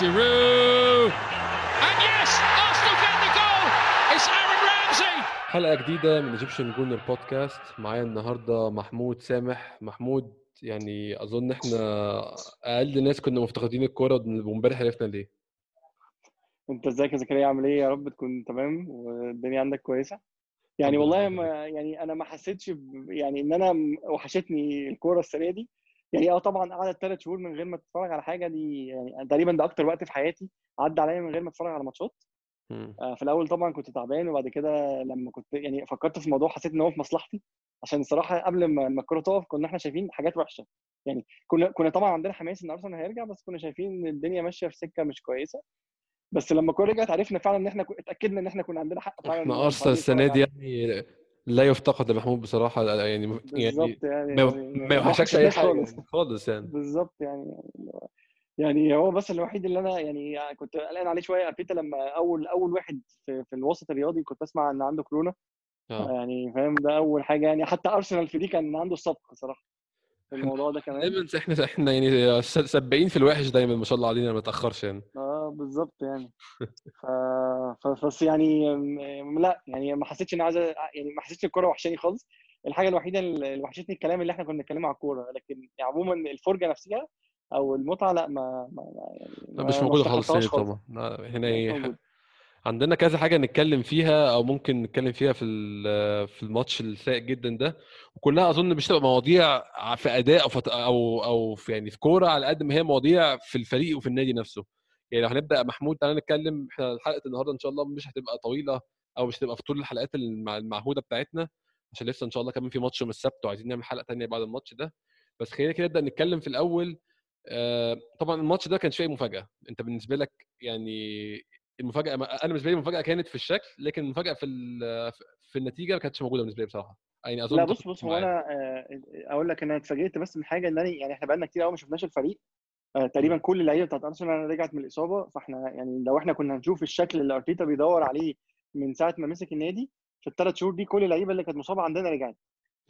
Giroud. And yes, Arsenal get the goal. It's Aaron Ramsey. حلقة جديدة من Egyptian Gooner Podcast معايا النهاردة محمود سامح محمود يعني أظن إحنا أقل ناس كنا مفتقدين الكورة وامبارح عرفنا ليه أنت إزيك يا زكريا عامل إيه يا رب تكون تمام والدنيا عندك كويسة يعني والله لله. ما يعني أنا ما حسيتش ب- يعني إن أنا وحشتني الكورة السنة دي يعني آه طبعا قعدت ثلاث شهور من غير ما اتفرج على حاجة دي يعني تقريبا ده أكتر وقت في حياتي عدى عليا من غير ما أتفرج على ماتشات. آه، في الأول طبعا كنت تعبان وبعد كده لما كنت يعني فكرت في الموضوع حسيت إن هو في مصلحتي عشان الصراحة قبل ما الكوره تقف كنا إحنا شايفين حاجات وحشة يعني كنا كنا طبعا عندنا حماس إن أرسنال هيرجع بس كنا شايفين إن الدنيا ماشية في سكة مش كويسة بس لما الكوره رجعت عرفنا فعلا إن إحنا اتأكدنا إن إحنا كنا عندنا حق فعلا أرسنال نتفرج السنة دي. يعني لا يفتقد محمود بصراحة يعني يعني بالظبط يعني ما ما يوحشكش أي حاجة خالص. يعني يعني. بالظبط يعني يعني هو بس الوحيد اللي أنا يعني كنت قلقان عليه شوية ارتيتا لما أول أول واحد في, في الوسط الرياضي كنت أسمع إن عنده كورونا. آه. يعني فاهم ده أول حاجة يعني. حتى أرسنال في دي كان عنده السبق صراحة في الموضوع ده كمان. دايما إحنا إحنا يعني س- سباقين في الوحش دايما ما شاء الله علينا ما نتأخرش يعني. آه. بالظبط يعني. ف... ف... يعني لا يعني ما حسيتش إن عايزه يعني ما حسيتش الكورة وحشاني خالص. الحاجة الوحيدة اللي وحشتني الكلام اللي إحنا كنا بنتكلم على الكورة لكن يعني عموما الفرجة نفسها أو المتعة لا ما, ما يعني ما- مش ما موجودة خالص يعني طبعا. هنا مش إيه، موجودة. عندنا كذا حاجة نتكلم فيها أو ممكن نتكلم فيها في في الماتش السيء جدا ده. وكلها أظن مش تبقى مواضيع في أداء أو في أو أو في يعني في كورة على قد ما هي مواضيع في الفريق وفي النادي نفسه. يعني لو هنبدأ محمود تعالى نتكلم إحنا حلقة النهاردة إن شاء الله مش هتبقى طويلة أو مش هتبقى في طول الحلقات المع- المعهودة بتاعتنا عشان لسه إن شاء الله كمان في ماتش يوم السبت وعايزين نعمل حلقة تانية بعد الماتش ده. بس خلينا كده نبدأ نتكلم في الأول آه، طبعا الماتش ده كان شيء مفاجأة. أنت بالنسبة لك يعني المفاجأة أنا بالنسبة لي المفاجأة كانت في الشكل لكن المفاجأة في في النتيجة ما كانتش موجودة بالنسبة لي بصراحة. يعني أظن لا بص بص هو. أنا آه، أقول لك أنا اتفاجئت بس من حاجة إن أنا يعني إحنا بقالنا كتير قوي ما شفناش الفريق. تقريبا كل اللعيبة بتاعت أرسنال رجعت من الإصابة فإحنا يعني لو إحنا كنا هنشوف الشكل اللي أرتيتا بيدور عليه من ساعة ما مسك النادي في الثلاث شهور دي كل اللعيبة اللي كانت مصابة عندنا رجعت.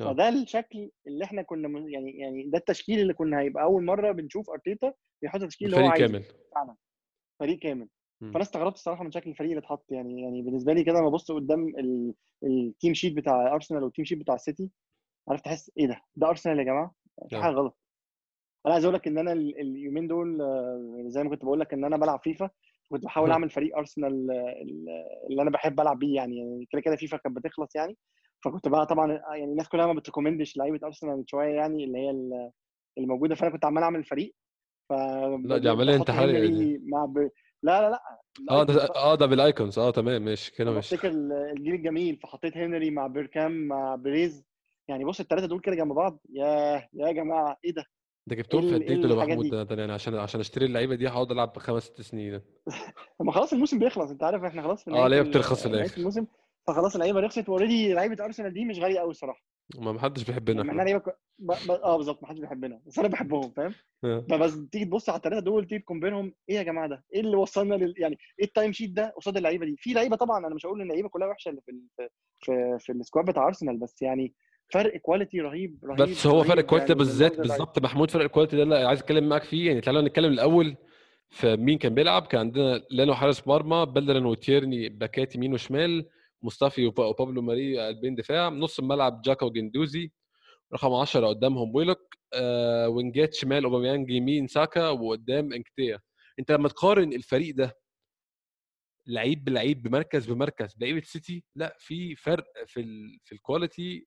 آه. فده الشكل اللي إحنا كنا يعني يعني ده التشكيل اللي كنا هيبقى أول مرة بنشوف أرتيتا بيحط التشكيل اللي هو عايزه. كامل. فعلا. فريق كامل. فأنا استغربت الصراحة من شكل الفريق اللي اتحط. يعني يعني بالنسبة لي كده لما ببص قدام ال- ال team sheet بتاع أرسنال وال team sheet بتاع السيتي عرفت أحس إيه ده؟ ده أرسنال يا جماعة؟ في آه. حاجة غلط. أنا عايز أقول لك إن أنا ال- اليومين دول آه، زي ما كنت بقول لك إن أنا بلعب فيفا كنت بحاول آه. أعمل فريق أرسنال آه، ال- اللي أنا بحب ألعب بيه يعني يعني كده كده فيفا كانت بتخلص يعني. فكنت بقى طبعا يعني الناس كلها ما بت recommend ش لعيبة أرسنال شوية يعني اللي هي ال- اللي موجوده فأنا كنت عمال أعمل فريق ف لا، دي عملية بحط انتحارية هنري مع ب... لا لا لا آه ده. آه ده بال Icons. آه تمام ماشي كده ماشي. بفتكر الجيل الجميل فحطيت هنري مع بيركامب مع بيريز. يعني بص الثلاثه دول كده جنب بعض. ياه يا جماعة إيه ده؟ ده جبتهم في قد إيه إيه دول يا الحاجات محمود؟ ده, ده يعني عشان عشان أشتري اللعيبة دي هقعد ألعب خمس ست سنين لما خلاص الموسم بيخلص أنت عارف إحنا خلاص آه ليه بترخص في الآخر الموسم فخلاص اللعيبة رخصت و already لعيبة أرسنال دي مش غالية قوي الصراحه ما حدش بيحبنا إحنا لعيبة ك... ب... ب... آه بالظبط ما حدش بيحبنا بس أنا بحبهم فاهم آه. فبس تيجي تبص على الثلاثه دول تيجي ت combine هم إيه يا جماعة ده؟ إيه اللي وصلنا لل... يعني إيه ال team sheet ده قصاد اللعيبة دي؟ في لعيبة طبعا أنا مش هقول إن اللعيبة كلها وحشة اللي في ال... في في, في ال squad بتاع أرسنال بس يعني فرق quality رهيب رهيب بس هو فرق رهيب ال quality يعني بالذات. بالظبط. محمود فرق ال quality ده اللي عايز أتكلم معاك فيه. يعني تعالى نتكلم الأول في مين كان بيلعب. كان عندنا لينو حارس مرمى بيليرين وتيرني باكات يمين وشمال مصطفي وب- وبابلو ماري قلبين دفاع. نص الملعب جاكا وجندوزي رقم 10 قدامهم ويلوك. آه وينجات شمال أوباميانج يمين ساكا وقدام إنكيتيا. أنت لما تقارن الفريق ده لعيب بلعيب بمركز بمركز بلعيبة السيتي لا في فرق في ال في ال quality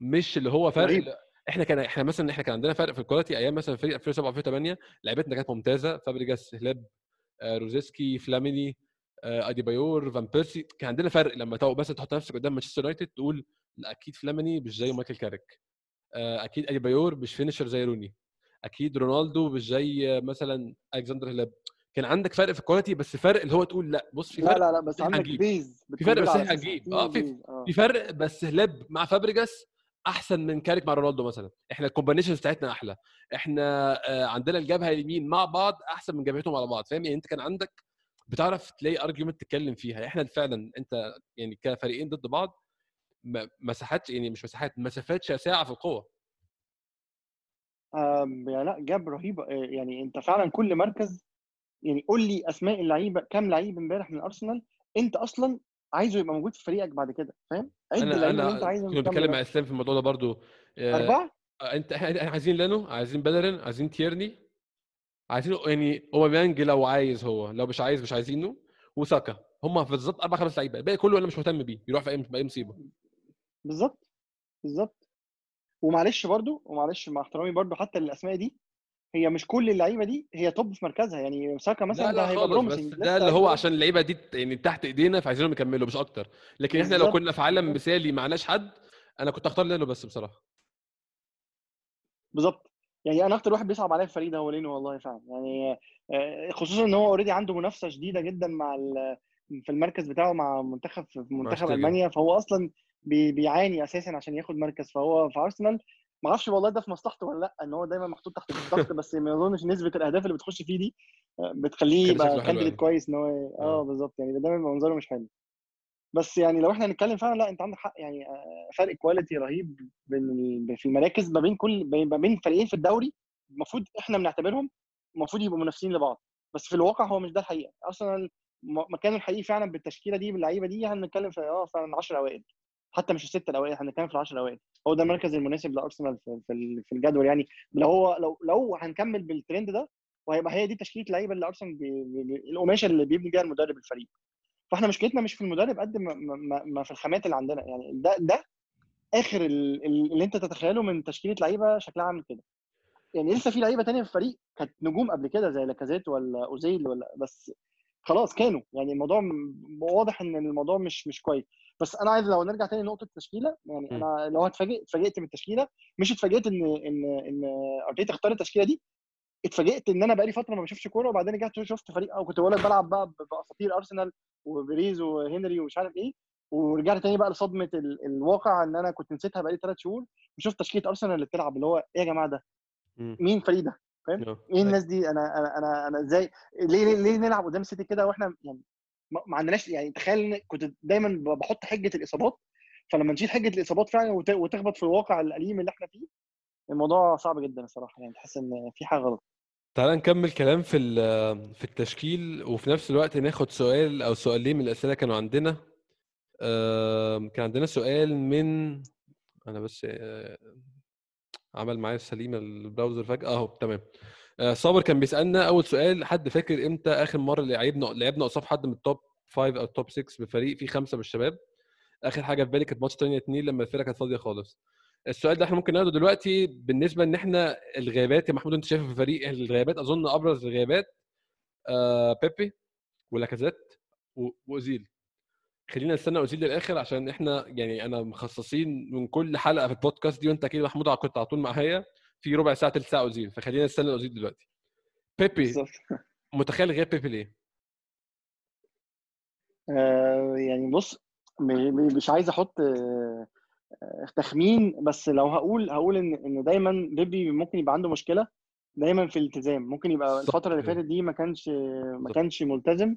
مش اللي هو فرق. لا، إحنا كان إحنا مثلا إحنا كان عندنا فرق في ال quality أيام مثلا فريق 2007 2008 لعيبتنا كانت ممتازة فابريجاس هلاب آه، روزيسكي فلاميني آه، أديبايور فان بيرسي كان عندنا فرق لما تو بس تحط نفسك قدام مانشستر يونايتد تقول لا أكيد فلاميني مش زي مايكل كاريك آه، أكيد أديبايور مش finisher زي روني أكيد رونالدو مش زي آه، مثلا ألكسندر هلاب كان عندك فرق في ال quality بس فرق اللي هو تقول لا بص في لا فرق لا لا بس إحنا عندك. بيز في فرق بس. هنجيب. آه، في-. آه في فرق بس هلاب مع فابريجاس أحسن من كاريك مع رونالدو مثلا. إحنا ال combinations بتاعتنا أحلى. إحنا آه، عندنا الجبهة اليمين مع بعض أحسن من جبهتهم على بعض. فاهم؟ يعني أنت كان عندك بتعرف تلاقي argument تتكلم فيها. إحنا فعلا أنت يعني كفريقين ضد بعض مساحات يعني مش مساحات مسافات شاسعه في القوة. يعني لأ جاب رهيبة. آه، يعني أنت فعلا كل مركز يعني قول لي أسماء اللعيبة كام لعيب إمبارح من ارسنال أنت أصلا عايزه يبقى موجود في فريقك بعد كده. فاهم؟ أنا أنا كنت بتكلم. مع إسلام في الموضوع ده برضو آه، أربعة؟ أنت إحنا عايزين لانو عايزين بلرين عايزين تيرني عايزين يعني أوباميانج لو عايز هو لو مش عايز مش عايزينه وساكا. هم بالظبط أربع خمس لعيبة الباقي كله أنا مش مهتم بيه يروح في أي في أي مصيبة. بالظبط بالظبط. ومعلش برضو ومعلش مع احترامي برضو حتى للأسماء دي هي مش كل اللعيبة دي هي top في مركزها يعني ساكا مثلا لا ده هيبقى بس ده اللي هو عشان اللعيبة دي يعني تحت ايدينا فعايزينهم يكملوا مش أكتر. لكن إحنا لو. كنا في عالم مثالي معناش حد أنا كنت اختار لانو بس بصراحة. بالظبط. يعني أنا أكتر واحد بيصعب عليا الفريق ده هو لينو والله فعلا. يعني آه، خصوصا إن هو already عنده منافسة شديدة جدا مع في المركز بتاعه مع منتخب في منتخب. ألمانيا فهو أصلا بي- بيعاني أساسا عشان ياخد مركز. فهو في أرسنال ما أعرفش والله ده في مصلحته ولا لأ إن هو دايما محطوط تحت الضغط بس ما أظنش نسبة الأهداف اللي بتخش فيه دي آه، بتخليه يبقى candidate يعني. كويس إن هو آه آه. بالظبط يعني ده دايما منظره مش حلو بس يعني لو إحنا هنتكلم فعلا لأ أنت عندك حق يعني آه، فرق quality رهيب بين في المراكز ما بين كل ما بين فريقين في الدوري المفروض إحنا بنعتبرهم المفروض يبقوا منافسين لبعض بس في الواقع هو مش ده الحقيقة م- مكانه الحقيقي فعلا بالتشكيلة دي باللعيبة دي هنتكلم في آه فعلا 10 أوائل حتى مش الستة الأوائل هنتكلم في ال 10 الأوائل. هو ده المركز المناسب لأرسنال في في ال- في الجدول يعني. لو هو لو لو هنكمل بالترند ده وهيبقى هي دي تشكيلة اللعيبه اللي أرسنال القماشة اللي بيبني بيها المدرب الفريق. فإحنا مشكلتنا مش في المدرب قد ما, ما, ما في الخامات اللي عندنا. يعني ده ده آخر ال- ال- اللي أنت تتخيله من تشكيلة لعيبة شكلها عامل كده. يعني لسه في لعيبة تانية في الفريق كانت نجوم قبل كده زي لاكازيت ولا أوزيل ولا بس خلاص كانوا. يعني الموضوع واضح إن الموضوع مش مش كويس. بس أنا عايز لو نرجع تاني لنقطة التشكيلة يعني م. أنا لو هتفاجئ اتفاجئت بالتشكيلة مش اتفاجئت إن إن إن أرتيتا اختار التشكيلة دي اتفاجئت إن أنا بقالي فترة ما بشوفش كورة وبعدين رجعت شفت فريق أو كنت بقول لك بلعب بقى بأساطير أرسنال وبريز وهنري ومش عارف إيه ورجعت تاني بقى لصدمة ال- الواقع إن أنا كنت نسيتها بقالي ثلاث شهور وشفت تشكيلة أرسنال اللي بتلعب اللي هو إيه يا جماعة ده. مين الفريق ده فاهم. إيه الناس دي أنا أنا أنا أنا إزاي ليه ليه, ليه نلعب قدام سيتي كده وإحنا يعني ما عندناش يعني تخيل كنت دايما بحط حجة الإصابات فلما نشيل حجة الإصابات فعلا وت- وتخبط في الواقع الأليم اللي إحنا فيه الموضوع صعب جدا الصراحة يعني تحس إن في حاجة غلط. تعال نكمل كلام في في التشكيل وفي نفس الوقت ناخد سؤال أو سؤالين من الأسئلة كانوا عندنا. كان عندنا سؤال من أنا بس آه، عمل معايا سليمة ال browser فجأة. أهو تمام. صابر كان بيسألنا أول سؤال حد فاكر إمتى آخر مرة لعبنا لعبنا قصاد حد من ال top 5 أو ال top 6 بفريق فيه خمسة من الشباب آخر حاجة في بالي كانت ماتش 8 2 لما الفرقة كانت فاضية خالص. السؤال ده إحنا ممكن ناخده دلوقتي بالنسبة إن إحنا الغيابات يا محمود أنت شايف في الفريق الغيابات أظن أبرز الغيابات آه بيبي ولاكازيت وأوزيل. خلينا نستنى أوزيل للآخر عشان إحنا يعني أنا مخصصين من كل حلقة في البودكاست دي وأنت أكيد محمود كنت على طول معايا. في ربع ساعة تلت ساعة اوزيل فخلينا نستنى اوزيل دلوقتي بيبي متخيل غياب بيبي ليه؟ آه، يعني بص مش عايز أحط آه، تخمين بس لو هقول هقول إن إن دايما بيبي ممكن يبقى عنده مشكلة دايما في الالتزام ممكن يبقى الفترة اللي. فاتت دي ما كانش ما. كانش ملتزم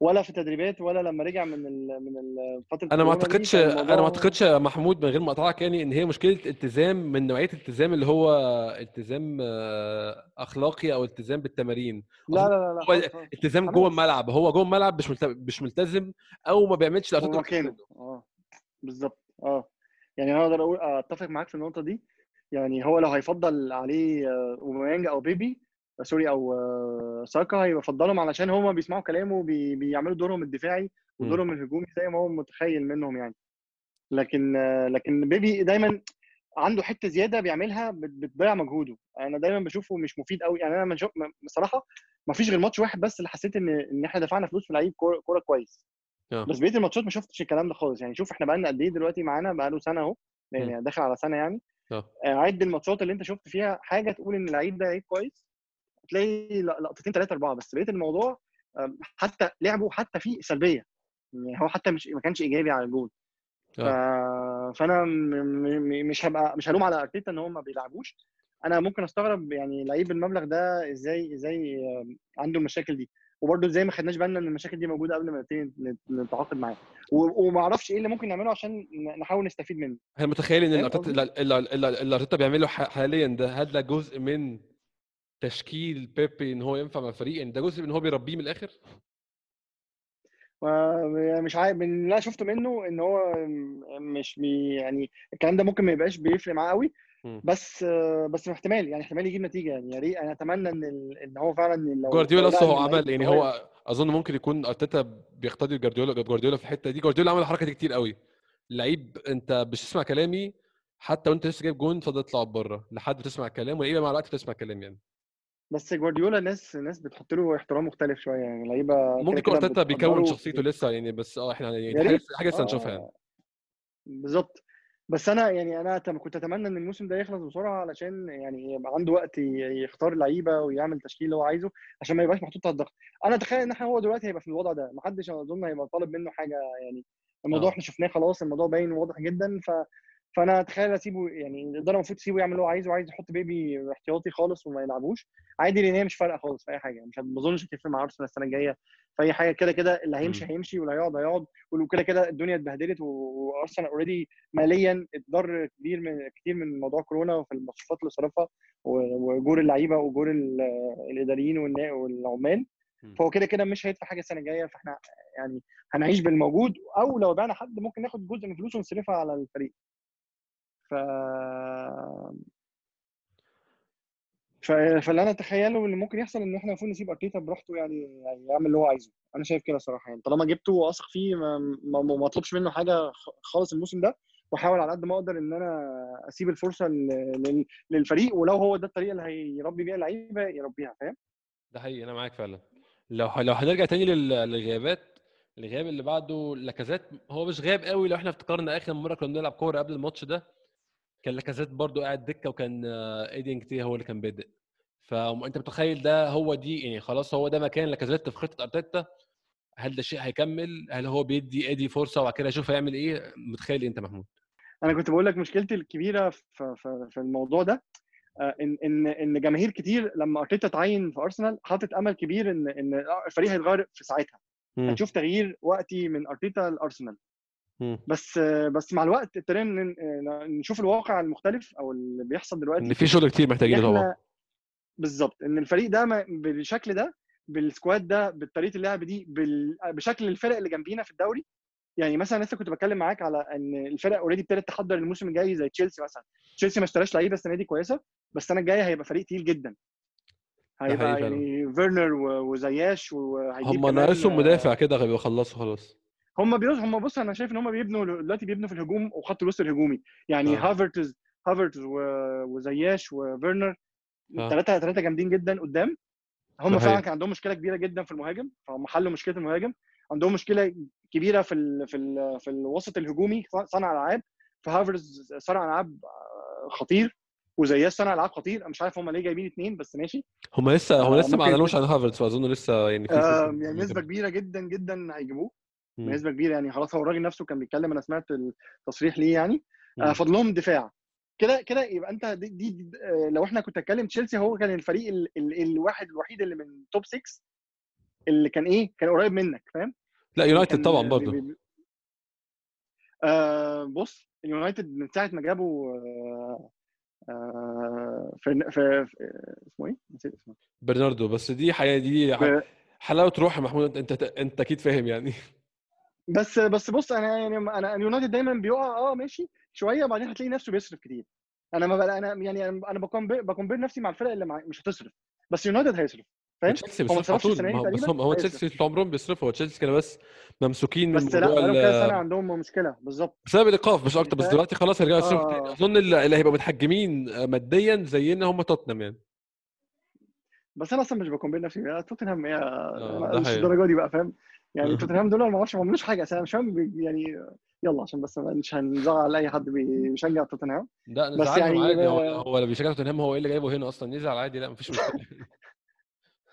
ولا في التدريبات ولا لما رجع من ال من ال- فترة أنا ما اعتقدش أنا ما أعتقدش يا محمود من غير ما اقطعك يعني إن هي مشكلة التزام من نوعية الالتزام اللي هو التزام آه، أخلاقي أو التزام بالتمارين لا لا لا, لا هو. التزام. جوه الملعب هو جوه الملعب مش مش ملتزم أو ما بيعملش مكانه. آه بالظبط آه يعني أنا أقدر أقول أتفق معاك في النقطة دي يعني هو لو هيفضل عليه آه، أوباميانج أو بيبي سوري أو آه، ساكا هيفضلهم علشان هما بيسمعوا كلامه وبي- بيعملوا دورهم الدفاعي ودورهم الهجومي زي ما هو متخيل منهم يعني. لكن آه، لكن بيبي دايما عنده حتة زيادة بيعملها بت- بتضيع مجهوده. أنا دايما بشوفه مش مفيد قوي يعني أنا بصراحة ما فيش غير ماتش واحد بس اللي حسيت إن إن إحنا دفعنا فلوس في لعيب كورة كويس. آه. بس بقية الماتشات ما شفتش الكلام ده خالص. يعني شوف إحنا بقالنا قد إيه دلوقتي معانا بقاله سنة أهو. يعني داخل على سنة يعني. آه، عد الماتشات اللي أنت شفت فيها حاجة تقول إن اللعيب ده لعيب كويس. تلاقي لقطتين ثلاثة أربعة بس بقية الموضوع حتى لعبه حتى فيه سلبية. يعني هو حتى مش ما كانش إيجابي على الجول ف... فأنا م... م... مش هبقى مش هلوم على أرتيتا إن هو ما بيلعبوش. أنا ممكن أستغرب يعني لعيب بالمبلغ ده إزاي إزاي عنده المشاكل دي. وبرده إزاي ما خدناش بالنا إن المشاكل دي موجودة قبل ما نتعاقد معاه. وما أعرفش إيه اللي ممكن نعمله عشان نحاول نستفيد منه. هل متخيل إن الأرتيتا بيعمله حاليا ده؟ هل ده جزء من تشكيل بيبي إن هو ينفع مع الفريق يعني ده جزء من هو بيربيه من الآخر؟ و- مش عارف من اللي أنا شفته منه إن هو مش بي يعني الكلام ده ممكن ما يبقاش بيفرق معاه قوي. بس بس احتمال يعني احتمال يجيب نتيجة يعني يا ريت أنا أتمنى إن إن هو فعلا لو جوارديولا أصلا هو إن عمل يعني هو أظن ممكن يكون أرتيتا بيقتدي جوارديولا جوارديولا في الحتة دي. جوارديولا عمل الحركة دي كتير قوي. لعيب أنت مش تسمع كلامي حتى وأنت لسه جايب جون فضل اطلع بره. لحد ما تسمع الكلام واللعيبه مع الوقت بتسمع الكلام يعني. بس جوارديولا ناس ناس بتحط له احترام مختلف شوية يعني لعيبة ممكن يكون ارتيتا بيكون شخصيته لسه يعني بس آه إحنا يعني حاجة حاجة لسه هنشوفها يعني. آه بالظبط. بس أنا يعني أنا كنت أتمنى إن الموسم ده يخلص بسرعة علشان يعني يبقى عنده وقت يختار لعيبة ويعمل تشكيل اللي هو عايزه عشان ما يبقاش محطوط تحت الضغط. أنا أتخيل إن إحنا هو دلوقتي هيبقى في الوضع ده محدش أظن هيبقى طالب منه حاجة يعني. الموضوع آه. إحنا شفناه خلاص الموضوع باين واضح جدا ف فانا اتخيل اسيبه يعني الاداره المفروض تسيبه يعمل اللي هو عايزه عايز يحط بيبي احتياطي خالص وما يلعبوش عادي لأن هي مش فارقة خالص في أي حاجة مش ما أظنش هتفرق مع أرسنال السنة الجاية في أي حاجة كده كده اللي هيمشي. هيمشي واللي هيقعد هيقعد وكده كده الدنيا اتبهدلت وارسنال اوريدي ماليا اتضر كتير من كتير من موضوع كورونا وفي المصروفات اللي صرفها واجور اللعيبة واجور ال- الإداريين والعمال. فهو كده كده مش هيدفع حاجة السنة الجاية فإحنا يعني هنعيش بالموجود أو لو بعنا حد ممكن ناخد جزء من فلوسه ونصرفها على الفريق ف. فاللي أنا أتخيله اللي ممكن يحصل إن إحنا المفروض نسيب أرتيتا براحته يعني, يعني يعمل اللي هو عايزه. أنا شايف كده صراحة يعني طالما جبته واثق فيه ما, أطلبش منه حاجة خالص الموسم ده وأحاول على قد ما أقدر إن أنا أسيب الفرصة لل... لل- للفريق ولو هو ده الطريقة اللي هيربي بيها اللعيبة يربيها فاهم؟ ده حقيقي أنا معاك فعلا. لو لو هنرجع تاني لل- للغيابات الغياب اللي بعده لاكازيت هو مش غاب قوي لو إحنا افتكرنا آخر مرة كنا بنلعب كورة قبل الماتش ده. كان لاكازيت برضو قاعد دكة وكان آه، ايدي انكتي هو اللي كان بادئ. فانت متخيل ده هو دي يعني خلاص هو ده مكان لاكازيت في خطة أرتيتا؟ هل ده شيء هيكمل؟ هل هو بيدي ايدي فرصة وبعد كده يشوف هيعمل إيه؟ متخيل إيه أنت محمود؟ أنا كنت بقول لك مشكلتي الكبيرة في, في, في الموضوع ده آه، إن إن إن جماهير كتير لما أرتيتا اتعين في أرسنال حاطط أمل كبير إن إن الفريق هيتغير في ساعتها. هنشوف تغيير وقتي من أرتيتا لأرسنال. بس بس مع الوقت ابتدينا نشوف الواقع المختلف أو اللي بيحصل إن دلوقتي في شغل كتير إن محتاجينه طبعا بالظبط إن الفريق ده بالشكل ده بال squad ده بطريقه اللعب دي بشكل الفرق اللي جنبينا في الدوري. يعني مثلا لسه كنت بتكلم معاك على إن الفرق already ابتدت تحضر الموسم الجاي زي تشيلسي مثلا. تشيلسي ما اشتراش لعيبة السنة دي كويسة بس السنة الجاية هيبقى فريق تقيل جدا. هيبقى فعلا. يعني فيرنر وزياش وهيجيب هم ناقصهم مدافع كده خلصوا خلاص. هم بيوز هم بص أنا شايف إن هم بيبنوا دلوقتي بيبنوا في الهجوم وخط الوسط الهجومي يعني آه. هافرتز هافرتز و- وزياش وفيرنر آه. ثلاثة جامدين جدا قدام هم صحيح. فعلا كان عندهم مشكلة كبيرة جدا في المهاجم فهم حلوا مشكلة المهاجم عندهم مشكلة كبيرة في ال في ال في الوسط الهجومي صانع العاب فهافرتز صانع ألعاب آه، خطير وزياش صانع ألعاب خطير مش عارف هم ليه جايبين اثنين بس ماشي هم لسه هم آه، لسه ما أعلنوش عن هافرتز فأظن لسه يعني في آه يعني نسبة. كبيرة جدا جدا هيجيبوه. بنسبة كبيرة يعني. خلاص هو الراجل نفسه كان بيتكلم أنا سمعت التصريح ليه يعني. آه فضلهم دفاع. كده كده يبقى أنت دي, دي, آه، لو إحنا كنت اتكلم تشيلسي هو كان الفريق ال ال الواحد الوحيد اللي من توب 6 اللي كان إيه؟ كان قريب منك فاهم؟ لا يونايتد كان طبعا برضه آه بص اليونايتد من ساعة ما جابوا آه آه في في في- اسمه إيه؟ نسيت اسمه. برناردو بس دي حقيقة دي حلاوة روح يا محمود. أنت أنت أكيد فاهم يعني. بس بس بص أنا يعني أنا اليونايتد دايما بيقع آه ماشي شوية وبعدين هتلاقي نفسه بيصرف كتير. أنا ما بقى أنا يعني أنا بكمبير نفسي مع الفرق اللي مع مش هتصرف. بس يونايتد هيصرف فاهم؟ تشيلسي على صرفش طول بس هم هو. تشيلسي طول عمرهم بيصرفوا. هو تشيلسي كانوا بس ممسوكين من بس لا موضوع بقالهم كذا سنة عندهم مشكلة. بالظبط. بسبب الإيقاف مش أكتر. بس؟ دلوقتي خلاص هيرجعوا يصرفوا تاني. آه. أظن اللي هيبقوا متحجمين ماديا زينا هم توتنهام يعني. بس أنا أصلا مش بكمبير نفسي. توتنهام يا آه، مش. الدرجة دي بقى فاهم؟ يعني توتنهام دول ما أعرفش ما عملوش حاجة أنا مش فاهم يعني يلا عشان بس مش هنزعل أي حد بيشجع توتنهام. لا بس يعني عادي هو آه، هو اللي بيشجع توتنهام هو إيه اللي جايبه هنا أصلا؟ نزعل عادي لا مفيش مشكلة.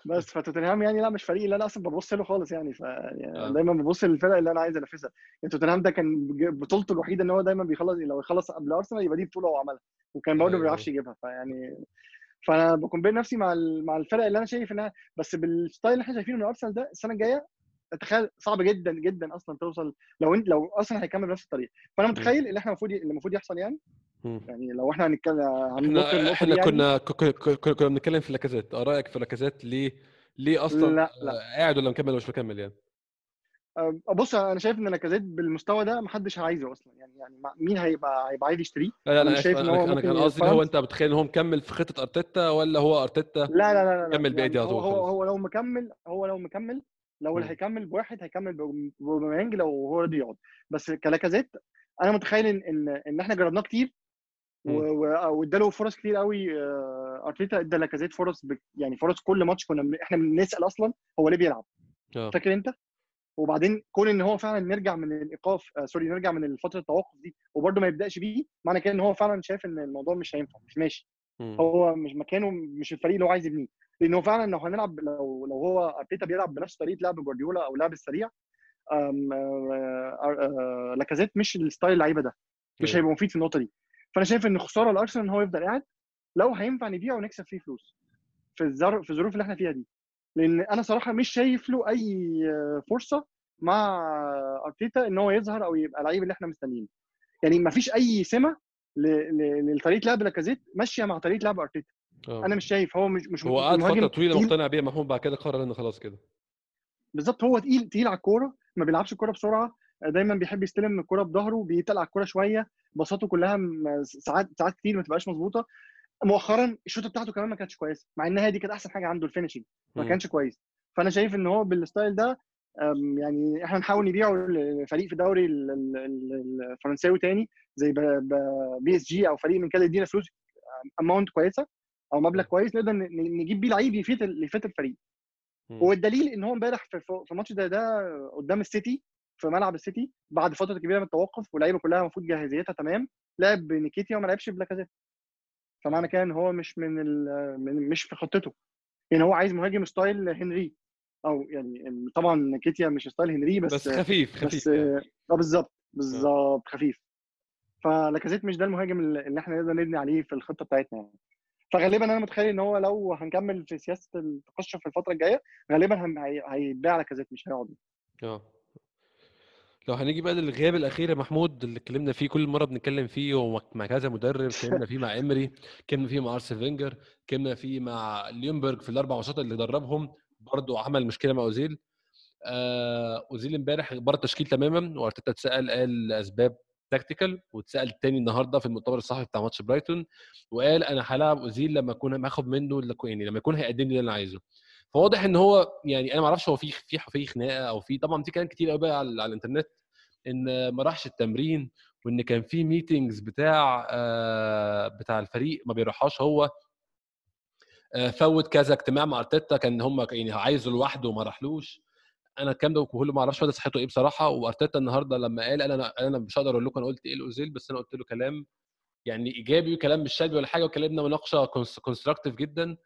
بس فتوتنهام يعني لا مش فريق اللي أنا أصلا ببص له خالص يعني ف يعني آه. دايما ببص للفرق اللي أنا عايز أنافسها. يعني توتنهام ده كان بطولته الوحيدة إن هو دايما بيخلص لو يخلص قبل أرسنال يبقى دي بطولة هو عملها وكان برضه ما أيوة. بيعرفش يجيبها فيعني فأنا ب compare نفسي مع مع الفرق اللي أنا شايف إنها بس بال style اللي إحنا شايفينه من أرسنال ده السنة الجاية تخيل صعب جدا جدا أصلا توصل لو أنت لو ارسنال هيكمل بنفس الطريقة. فأنا متخيل اللي إحنا المفروض اللي المفروض يحصل يعني. يعني لو إحنا هنتكلم إحنا إحنا يعني. كنا كنا بنتكلم في لاكازيت. رأيك في لاكازيت ليه ليه أصلا لا لا. آه، قاعد ولا مكمل ولا مش مكمل يعني؟ بص أنا شايف إن لاكازيت بالمستوى ده محدش عايزه أصلا. يعني يعني مين هيبقى هيبقى عايز يشتريه؟ لا لا أنا شايف إن هو أنا كان قصدي هو أنت متخيل إن هو مكمل في خطة أرتيتا ولا هو أرتيتا لا لا لا لا كمل بقية دي يعني هو. هو هو لو مكمل هو لو مكمل لو اللي. هيكمل بواحد هيكمل بوباميانج لو هو راضي يقعد. بس كلاكازيت أنا متخيل إن إن إحنا جربناه كتير واداله فرص كتير قوي آه، أرتيتا ادى لاكازيت فرص بك- يعني فرص كل ماتش كنا إحنا بنسأل أصلا هو ليه بيلعب. آه. فاكر أنت؟ وبعدين كون إن هو فعلا نرجع من الإيقاف آه sorry نرجع من فترة التوقف دي وبرده ما يبدأش بيه معنى كده إن هو فعلا شايف إن الموضوع مش هينفع مش ماشي. هو مش مكانه مش الفريق اللي هو عايز يبنيه. لأن هو فعلا لو هنلعب لو لو هو أرتيتا بيلعب بنفس طريقة لعب جوارديولا أو اللعب السريع لاكازيت مش ال style اللعيبة ده. مش. هيبقى مفيد في النقطة دي. فأنا شايف إن خسارة لارسنال إن هو يفضل قاعد لو هينفع نبيعه ونكسب فيه فلوس في الظرف في الظروف اللي إحنا فيها دي. لأن أنا صراحة مش شايف له أي فرصة مع أرتيتا إن هو يظهر أو يبقى لعيب اللي إحنا مستنيينه. يعني ما فيش أي سمة لطريقة لعب لاكازيت ماشية مع طريقة لعب أرتيتا آه. أنا مش شايف هو مش مش هو قعد فترة طويلة. مقتنع بيها محمود بعد كده قرر إنه خلاص كده بالظبط هو تقيل تقيل على الكورة ما بيلعبش الكورة بسرعة دايما بيحب يستلم الكورة بظهره بيتقل على الكورة شوية باصاته كلها ساعات ساعات كتير ما تبقاش مظبوطة مؤخرا الشوطة بتاعته كمان ما كانتش كويسة مع إنها دي كانت أحسن حاجة عنده ال finishing ما. كانش كويس فأنا شايف إن هو بال style ده يعني إحنا نحاول نبيعه لفريق في الدوري ال- ال- ال- الفرنساوي تاني زي بي إس جي أو فريق من كده يدينا فلوس amount كويسة أو مبلغ كويس نقدر نجيب بيه لعيب يفيد يفيد الفريق. والدليل إن هو امبارح في ماتش زي ده قدام السيتي في ملعب السيتي بعد فترة كبيرة من التوقف واللعيبة كلها المفروض جاهزيتها تمام لعب بنيكيتيا وما لعبش بلاكازيت. فمعنى كده إن هو مش من, من مش في خطته. يعني هو عايز مهاجم style هنري. أو يعني طبعا نيكيتيا مش style هنري بس بس خفيف خفيف بس يعني. آه بالظبط بالظبط خفيف. فلاكازيت مش ده المهاجم اللي إحنا نقدر نبني عليه في الخطة بتاعتنا يعني. فغالبا أنا متخيل إن هو لو هنكمل في سياسة التقشف في الفترة الجاية غالبا هيتباع لاكازيت مش هيقعد. آه. لو هنيجي بقى للغياب الأخير يا محمود اللي اتكلمنا فيه كل مرة بنتكلم فيه ومع كذا مدرب اتكلمنا فيه مع إمري اتكلمنا فيه مع ارسن فينجر اتكلمنا فيه مع ليونبرج في الأربع ماتشات اللي دربهم. برضه عمل مشكلة مع أوزيل. آه أوزيل امبارح بره التشكيل تماما وأرتيتا اتسأل قال أسباب tactical واتسأل تاني النهارده في المؤتمر الصحفي بتاع ماتش برايتون وقال أنا هلاعب أوزيل لما أكون هاخد منه يعني لما يكون هيقدم لي اللي أنا عايزه. فواضح إن هو يعني أنا ما أعرفش هو في في في خناقة أو في طبعا في كلام كتير قوي بقى على, على الإنترنت إن ما راحش التمرين وإن كان في meetings بتاع آه بتاع الفريق ما بيروحهاش هو فوت كذا اجتماع مع أرتيتا كان هم يعني عايزه لوحده وما راحلوش. أنا الكلام ده كله ما أعرفش مدى صحته إيه بصراحة. وأرتيتا النهارده لما قال أنا أنا مش هقدر أقول لكم أنا قلت إيه لاوزيل بس أنا قلت له كلام يعني إيجابي وكلام مش سلبي ولا حاجة وكلامنا مناقشة constructive جدا.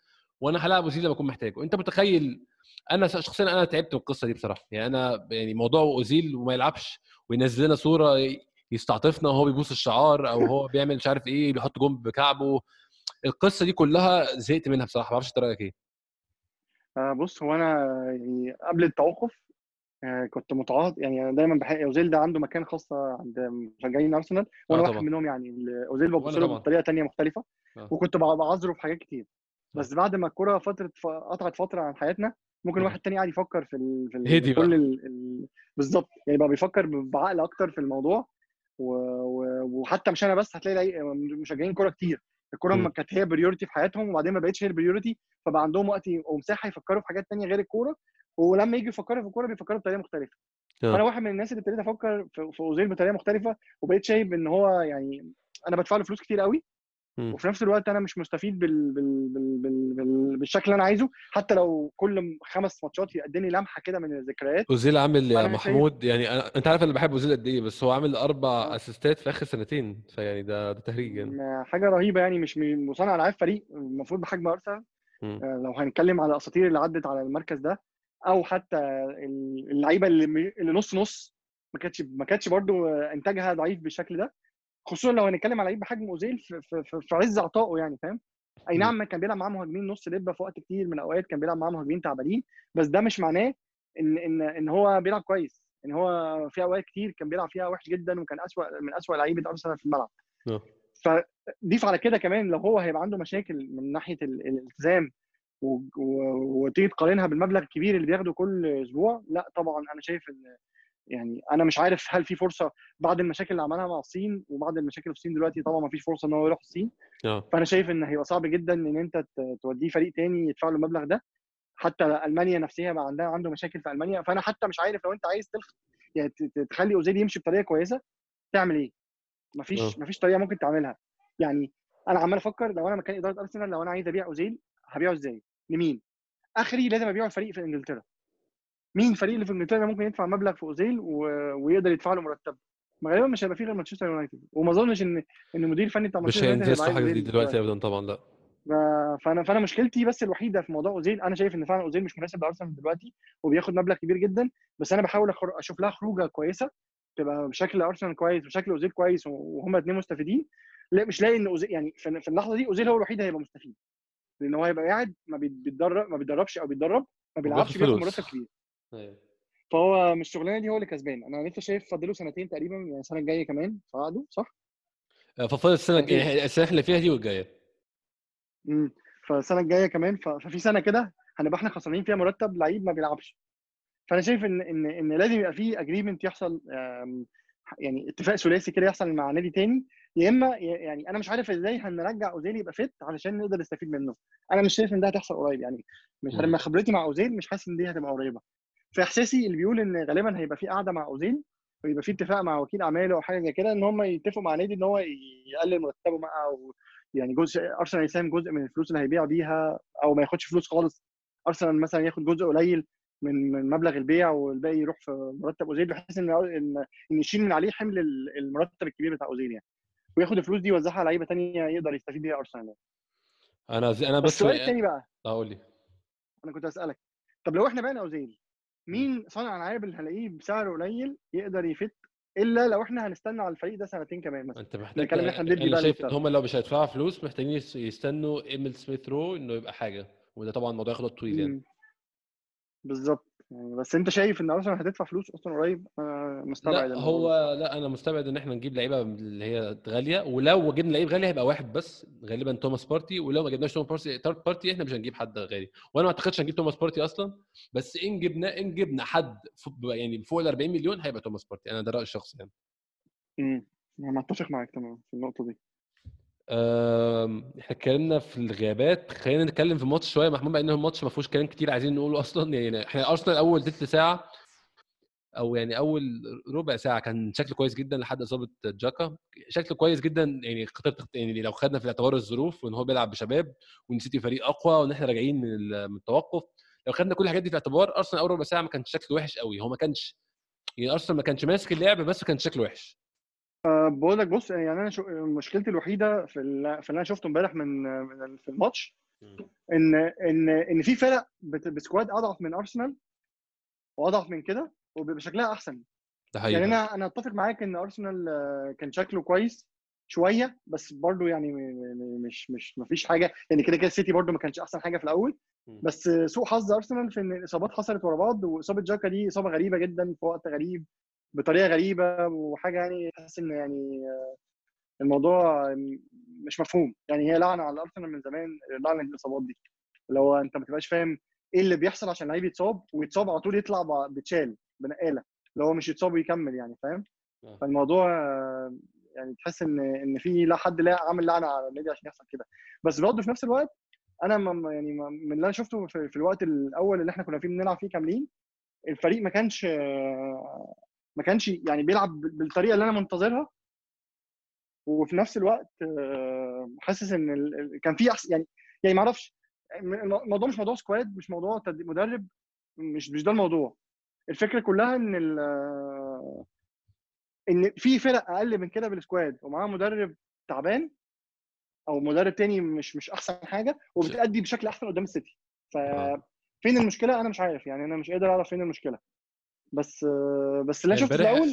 وأنا هلاعب أوزيل لما أكون محتاجه. أنت متخيل أنا شخصيا أنا تعبت من القصة دي بصراحة. يعني أنا يعني موضوع أوزيل وما يلعبش وينزل لنا صورة يستعطفنا وهو بيبوس الشعار أو هو بيعمل مش عارف إيه بيحط جون بكعبه القصة دي كلها زهقت منها بصراحة ما أعرفش انت رأيك إيه آه، بص هو أنا يعني قبل التوقف آه، كنت متعاطف يعني أنا دايما بحق اوزيل ده عنده مكان خاصه عند مشجعين أرسنال وأنا آه واحد. منهم يعني اوزيل ببص له. بطريقة تانية مختلفة آه. وكنت بع- بعذره في حاجات كتير بس بعد ما الكوره فتره قطعت فترة عن حياتنا ممكن مم. واحد تاني قاعد يفكر في ال... في ال... كل. ال... ال... بالظبط يعني بقى بيفكر بعقل أكتر في الموضوع و... و... وحتى مش أنا بس هتلاقي مشجعين كوره كتير الكوره كانت هي priority في حياتهم وبعدين ما بقتش هي ال priority فبقى عندهم وقت ومساحة يفكروا في حاجات تانية غير الكورة ولما يجوا يفكروا في الكورة بيفكروا بطريقة مختلفة آه. فأنا واحد من الناس اللي ابتديت أفكر في أوزيل بطريقة مختلفة وبقيت شايف إن هو يعني أنا بدفع له فلوس كتير قوي وفي نفس الوقت أنا مش مستفيد بال... بال... بال... بال... بال... بالشكل اللي أنا عايزه. حتى لو كل خمس ماتشات يقدم لي لمحة كده من الذكريات. أوزيل عامل يا فأنا شايف- محمود يعني أنا... أنت عارف أنا بحب أوزيل قد إيه بس هو عامل أربع آه. أسيستات في آخر سنتين فيعني ده ده تهريج يعني. حاجة رهيبة يعني مش مصنع العاب فريق المفروض بحجم أرسنال. آه، لو هنتكلم على الاساطير اللي عدت على المركز ده أو حتى ال- اللعيبة اللي اللي نص نص ما كانتش ما كانتش برضو آه، إنتاجها ضعيف بالشكل ده. خصوصا لو هنتكلم على لعيب بحجم اوزيل في, في, في, في عز عطائه يعني فاهم؟ أي نعم كان بيلعب معاه مهاجمين نص لبه في وقت كتير من الاوقات كان بيلعب معاه مهاجمين تعبانين بس ده مش معناه إن إن إن هو بيلعب كويس. إن هو في أوقات كتير كان بيلعب فيها وحش جدا وكان أسوأ من أسوأ لعيبة أرسنال في الملعب. آه. فضيف على كده كمان لو هو هيبقى عنده مشاكل من ناحية ال- الالتزام وتيجي تقارنها بالمبلغ الكبير اللي بياخده كل أسبوع لا طبعا أنا شايف إن يعني أنا مش عارف هل في فرصة بعد المشاكل اللي عملها مع الصين وبعد المشاكل في الصين دلوقتي طبعا ما فيش فرصة إن هو يروح الصين آه فأنا شايف إن هيبقى صعب جدا إن أنت توديه فريق تاني يدفع له المبلغ ده حتى ألمانيا نفسها بقى عندها عنده مشاكل في ألمانيا فأنا حتى مش عارف لو أنت عايز تلخ يعني تخلي أوزيل يمشي بطريقة كويسة تعمل إيه؟ مفيش آه. مفيش طريقة ممكن تعملها يعني أنا عمال أفكر لو أنا مكان إدارة أرسنال لو أنا عايز أبيع أوزيل هبيعه إزاي؟ لمين؟ آخري لازم أبيعه لفريق في إنجلترا مين الفريق اللي في إنجلترا ممكن يدفع مبلغ في أوزيل و... ويقدر يدفع له مرتب؟ ما غالبا مش هيبقى فيه غير مانشستر يونايتد. وما أظنش ان إن المدير الفني بتاع مش مانشستر يونايتد هينفستوا عايز حاجة دي أوزيل دلوقتي ابدا طبعا لا. فانا فأنا مشكلتي بس الوحيدة في موضوع أوزيل أنا شايف إن فعلا أوزيل مش مناسب لأرسنال دلوقتي وبياخد مبلغ كبير جدا بس أنا بحاول أشوف لها خروجة كويسة تبقى بشكل أرسنال كويس وشكل أوزيل كويس وهما الاثنين مستفيدين. لا مش لاقي إن اوزيل يعني في اللحظة دي أوزيل هو الوحيد اللي هيبقى مستفيد. لأن هو هيبقى قاعد ما بي- بيتدرب ما بيتدربش أو بيتدرب ما بيلعبش بياخد. مرتب كبير. أيوة. فهو مش الشغلانه دي هو اللي كسبان. أنا لسه شايف فاضله سنتين تقريبا يعني السنة الجاية كمان. في عقده صح؟ آه، ففاضل السنة. يعني السنة اللي فيها دي والجاية. امم فالسنة الجاية كمان ففي سنة كده هنبقى إحنا خسرانين فيها مرتب لعيب ما بيلعبش. فأنا شايف ان ان إن لازم يبقى في اجريمنت يحصل يعني اتفاق ثلاثي كده يحصل مع نادي تاني. يا إما يعني أنا مش عارف إزاي هنرجع أوزيل يبقى فت علشان نقدر نستفيد منه. أنا مش شايف إن ده هتحصل قريب. يعني مش. لما خبرتي مع أوزيل مش حاسس إن دي هتبقى قريبة. فاحساسي اللي بيقول إن غالبا هيبقى في قعده مع أوزيل ويبقى في اتفاق مع وكيل اعماله أو حاجة زي كده إن هم يتفقوا مع نادي إن هو يقلل مرتبه بقى أو يعني جزء أرسنال يساهم جزء من الفلوس اللي هيبيع بيها أو ما ياخدش فلوس خالص. أرسنال مثلا ياخد جزء قليل من من مبلغ البيع والباقي يروح في مرتب أوزيل بحيث إن إن يشيل من عليه حمل ال- المرتب الكبير بتاع أوزيل يعني. وياخد الفلوس دي يوزعها على لعيبة ثانية يقدر يستفيد بيها أرسنال يعني. أنا أنا بس بس السؤال الثاني بقى. آه قول لي. أنا كنت اسالك طب لو إحنا بعنا أوزيل مين صانع العاب اللي هنلاقيه بسعر قليل يقدر يفت إلا لو إحنا هنستنى على الفريق ده سنتين كمان مثلا أنت محتاج الكلام اللي إحنا أنا بقى شايف إن. هم لو مش هيدفعوا فلوس محتاجين يس- يستنوا إيميل سميث رو إنه يبقى حاجة وده طبعا الموضوع ياخد طويل يعني. بالظبط يعني بس انت شايف ان ارسنال هتدفع فلوس أصلا قريب؟ أنا مستبعد لا هو لا أنا مستبعد ان إحنا نجيب لعيبة اللي هي غالية ولو جبنا لعيب غالي هيبقى واحد بس غالبا توماس بارتي ولو ما جبناش توماس بارتي تارت بارتي إحنا مش هنجيب حد غالي. وأنا ما اعتقدش هنجيب توماس بارتي أصلا بس ان جبنا ان جبنا حد يعني فوق ال 40 مليون هيبقى توماس بارتي. أنا ده رأيي الشخصي يعني. امم أنا متفق معاك تمام في النقطة دي. إحنا اتكلمنا في الغيابات. خلينا نتكلم في الماتش شوية محمود بما إن الماتش ما فيهوش كلام كتير عايزين نقوله أصلا. يعني إحنا أرسنال أول تلت ساعة أو يعني أول ربع ساعة كان شكله كويس جدا لحد إصابة جاكا. شكله كويس جدا يعني يعني لو خدنا في الاعتبار الظروف وإن هو بيلعب بشباب وان سيتي فريق أقوى وإن إحنا راجعين من ال- من التوقف. لو خدنا كل الحاجات دي في الاعتبار أرسنال أول ربع ساعة ما كانش شكله وحش قوي هو ما كانش يعني أرسنال ما كانش ماسك اللعب بس كان شكله وحش. بقول لك بص يعني أنا شو مشكلتي الوحيدة في ال- في اللي أنا شفته امبارح من من- في الماتش إن إن إن في فرق بت- ب squad أضعف من ارسنال وأضعف من كده وبيبقى شكلها أحسن. ده حقيقي يعني أنا أنا أتفق معاك إن ارسنال كان شكله كويس شوية بس برضو يعني مش مش ما فيش حاجة يعني كده كده السيتي برضو ما كانش أحسن حاجة في الأول. بس سوء حظ ارسنال في إن الاصابات حصلت ورا بعض وإصابة جاكا دي إصابة غريبة جدا في وقت غريب. بطريقة غريبة وحاجة يعني تحس إن يعني آه، الموضوع مش مفهوم. يعني هي لعنة على أرسنال من زمان لعنة الإصابات دي. اللي هو أنت ما تبقاش فاهم إيه اللي بيحصل عشان لعيب يتصاب ويتصاب على طول يطلع بتشال بنقالة. اللي هو مش يتصاب ويكمل يعني فاهم؟ آه. فالموضوع آه، يعني تحس إن إن في لا حد لا عامل لعنة على النادي عشان يحصل كده. بس برضه في نفس الوقت أنا ما يعني ما- من اللي أنا شفته في, الوقت الأول اللي إحنا كنا فيه بنلعب فيه كاملين الفريق ما كانش ما كانش يعني بيلعب بالطريقة اللي أنا منتظرها. وفي نفس الوقت آه، حاسس إن ال- كان في أحس- يعني يعني ما أعرفش الموضوع مش موضوع squad مش موضوع مدرب مش مش ده الموضوع. الفكرة كلها إن ال- إن في فرق أقل من كده بال squad ومعاها مدرب تعبان أو مدرب تاني مش مش أحسن حاجة وبتأدي بشكل أحسن قدام السيتي آه. ففين المشكلة؟ أنا مش عارف يعني أنا مش قادر أعرف فين المشكلة. بس بس اللي أنا شفته في الأول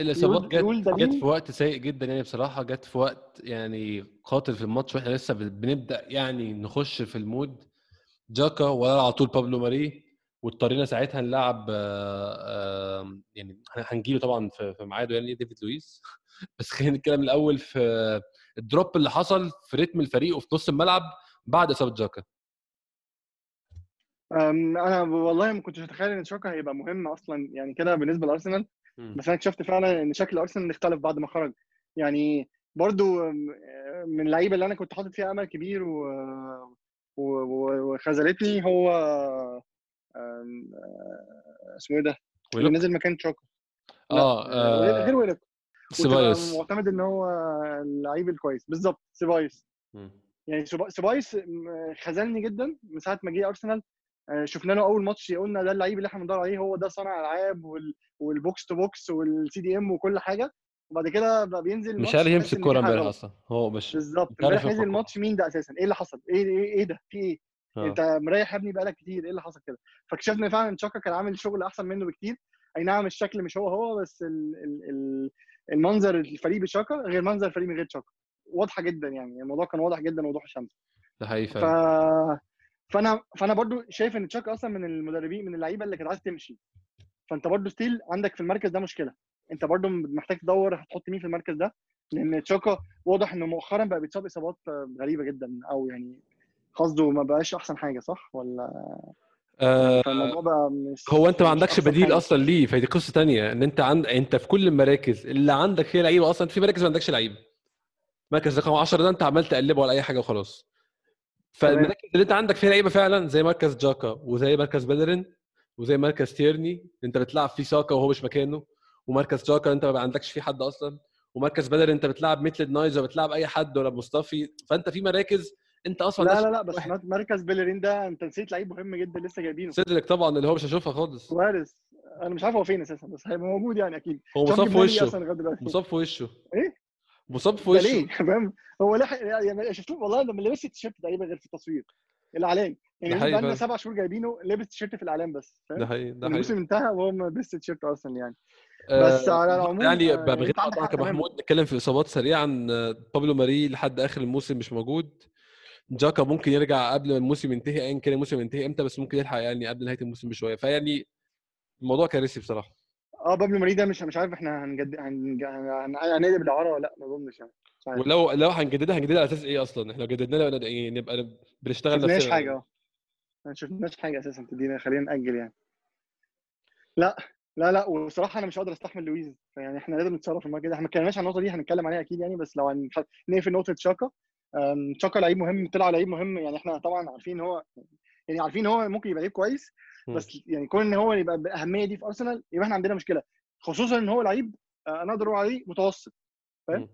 الاصابات جت جت؟ في وقت سيء جدا يعني بصراحة جت في وقت يعني قاتل في الماتش وإحنا لسه بن- بنبدأ يعني نخش في ال mood. جاكا ولا على طول بابلو ماري واضطرينا ساعتها نلعب آه، يعني هن- هنجيله طبعا في في ميعاده يعني ديفيد لويس. بس خلينا نتكلم الأول في الدروب اللي حصل في رتم الفريق وفي نص الملعب بعد إصابة جاكا. أم، أنا والله ما كنتش اتخيل إن شوكا هيبقى مهم أصلا يعني كده بالنسبة لأرسنال بس أنا اكتشفت فعلا إن شكل أرسنال اختلف بعد ما خرج. يعني برضو من اللعيبة اللي أنا كنت حاطط فيها أمل كبير و... و... و- وخذلتني هو آه، اسمه إيه ده؟ اللي نزل مكان لا، آه غير غير آه، ويلوك سيبايوس. معتمد إن هو اللعيب الكويس. بالظبط سيبايوس. يعني سيبا- سيبايوس خذلني جدا من ساعة ما جه أرسنال. آه، شفنا له أول ماتش قلنا ده اللعيب اللي إحنا بندور عليه هو ده صانع ألعاب وال- وال box to box وال CDM وكل حاجة. وبعد كده بقى بينزل مش عارف يمسك كورة امبارح أصلا هو مش بالظبط. امبارح نزل يرفع كورة. ماتش مين ده أساسا؟ إيه اللي حصل؟ إيه إيه, إيه ده؟ في إيه؟ آه. أنت مريح يا ابني بقالك كتير إيه اللي حصل كده؟ فاكتشفنا فعلا إن تشاكا كان عامل شغل أحسن منه بكتير. أي نعم الشكل مش هو هو بس ال ال ال المنظر الفريق بشاكا غير منظر الفريق من غير تشاكا. واضحة جدا يعني الموضوع كان واضح جدا وضوح الشمس ده حقيقي ف فعلا فانا فانا برضو شايف ان تشاكا أصلا من المدربين من اللعيبة اللي كانت عايزة تمشي. فانت برضو ستيل عندك في المركز ده مشكلة. انت برضو محتاج تدور هتحط مين في المركز ده؟ لأن تشاكا واضح إنه مؤخرا بقى بيتصاب إصابات غريبة جدا أو يعني قصده ما بقاش أحسن حاجة صح؟ ولا آه هو أنت ما عندكش بديل حاجة. أصلا ليه؟ فدي قصة تانية إن أنت عند أنت في كل المراكز اللي عندك فيها لعيبة أصلا في مراكز ما عندكش لعيبة. مركز رقم 10 ده أنت عمال تقلبه ولا أي حاجة وخلاص. فالمراكز اللي انت عندك فيها لعيبة فعلا زي مركز جاكا وزي مركز بيلرين وزي مركز تيرني انت بتلعب فيه ساكا وهو مش مكانه ومركز جاكا انت ما عندكش فيه حد أصلا ومركز بيلرين انت بتلعب مثل نايز بتلعب أي حد ولا مصطفي فأنت في مراكز انت أصلا لا لا لا بس مركز بيلرين ده انت نسيت لعيب مهم جدا لسه جايبينه. سيدريك طبعا اللي هو مش هشوفها خالص. سواريز. أنا مش عارف هو فين أساسا بس هيبقى موجود يعني أكيد. هو مصاب في وشه. مصاب في وشه. إيه؟ مصاب في وشه. ليه؟ فاهم هو لحق يعني شفتوه والله لما لبس التيشيرت تقريبا غير في التصوير. الإعلان يعني بقى لنا. سبع شهور جايبينه لابس تيشيرت في الإعلان بس ده حقيقي ده حقيقي. الموسم انتهى وهو ما لبس التيشيرت أصلا يعني. بس آه، على العموم يعني اقطعك حق يا محمود نتكلم في إصابات سريعا آه، بابلو ماري لحد آخر الموسم مش موجود. جاكا ممكن يرجع قبل ما الموسم ينتهي ايا كان الموسم ينتهي إمتى بس ممكن يلحق يعني قبل نهاية الموسم بشوية. فيعني الموضوع كارثي بصراحة. آه بابلو ماري ده مش مش عارف إحنا هنجد هنج- هن- هنقلب الاعاره ولا لا ما اظنش يعني ولو لو هنجددها هنجددها على أساس إيه أصلا؟ إحنا لو جددنا لها نبقى إيه؟ نبقى ما بنشتغل شفناش نفسنا. حاجة آه. ما شفناش حاجة أساسا تدينا خلينا نأجل يعني. لا لا لا وصراحة أنا مش قادر أستحمل لويز يعني إحنا لازم نتصرف في المركز ده إحنا ما اتكلمناش عن النقطة دي هنتكلم عليها أكيد يعني بس لو هنخ- نقفل نقطة شاكا أم، شاكا لعيب مهم طلع لعيب مهم يعني إحنا طبعا عارفين هو يعني عارفين هو ممكن يبقى لعيب كويس. بس يعني كون إن هو يبقى بالاهميه دي في أرسنال يبقى إحنا عندنا مشكلة. خصوصا إن هو لعيب آه، أنا أقدر أقول عليه متوسط فاهم.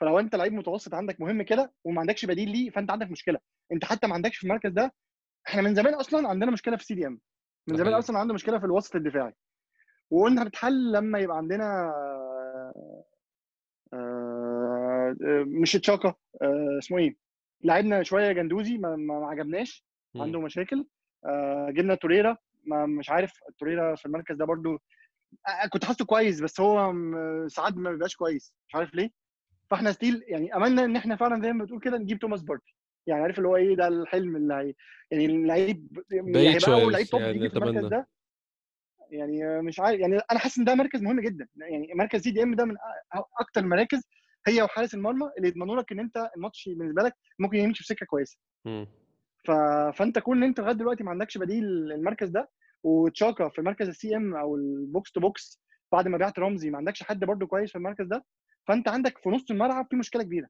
فلو أنت لعيب متوسط عندك مهم كده وما عندكش بديل ليه فأنت عندك مشكلة. أنت حتى ما عندكش في المركز ده إحنا من زمان أصلا عندنا مشكلة في ال CDM. من زمان. أصلا عندنا مشكلة في الوسط الدفاعي. وقلنا هتتحل لما يبقى عندنا آه، آه، مش تشاكا اسمه إيه؟ لعبنا شوية جندوزي ما, عجبناش. عنده مشاكل. جبنا توريرا. ما مش عارف توريرا في المركز ده برضو آه، كنت حاسه كويس بس هو ساعات ما بيبقاش كويس. مش عارف ليه. فاحنا still يعني أملنا إن إحنا فعلا زي ما بتقول كده نجيب توماس بارتي يعني عارف اللي هو إيه؟ ده الحلم اللي هي يعني اللعيب بعيد هيبقى أول لعيب top يعني في المركز ده. يعني مش عارف يعني أنا حاسس إن ده مركز مهم جدا. يعني مركز CDM ده من أكتر المراكز هي وحارس المرمى اللي يضمنوا لك إن أنت الماتش بالنسبة لك ممكن يمشي في سكة كويسة. ف... فانت كون إن انت لغاية دلوقتي ما عندكش بديل المركز ده وتشاكا في مركز ال CM أو ال box to box بعد ما بعت رمزي ما عندكش حد برده كويس في المركز ده فانت عندك في نص الملعب في مشكلة كبيرة.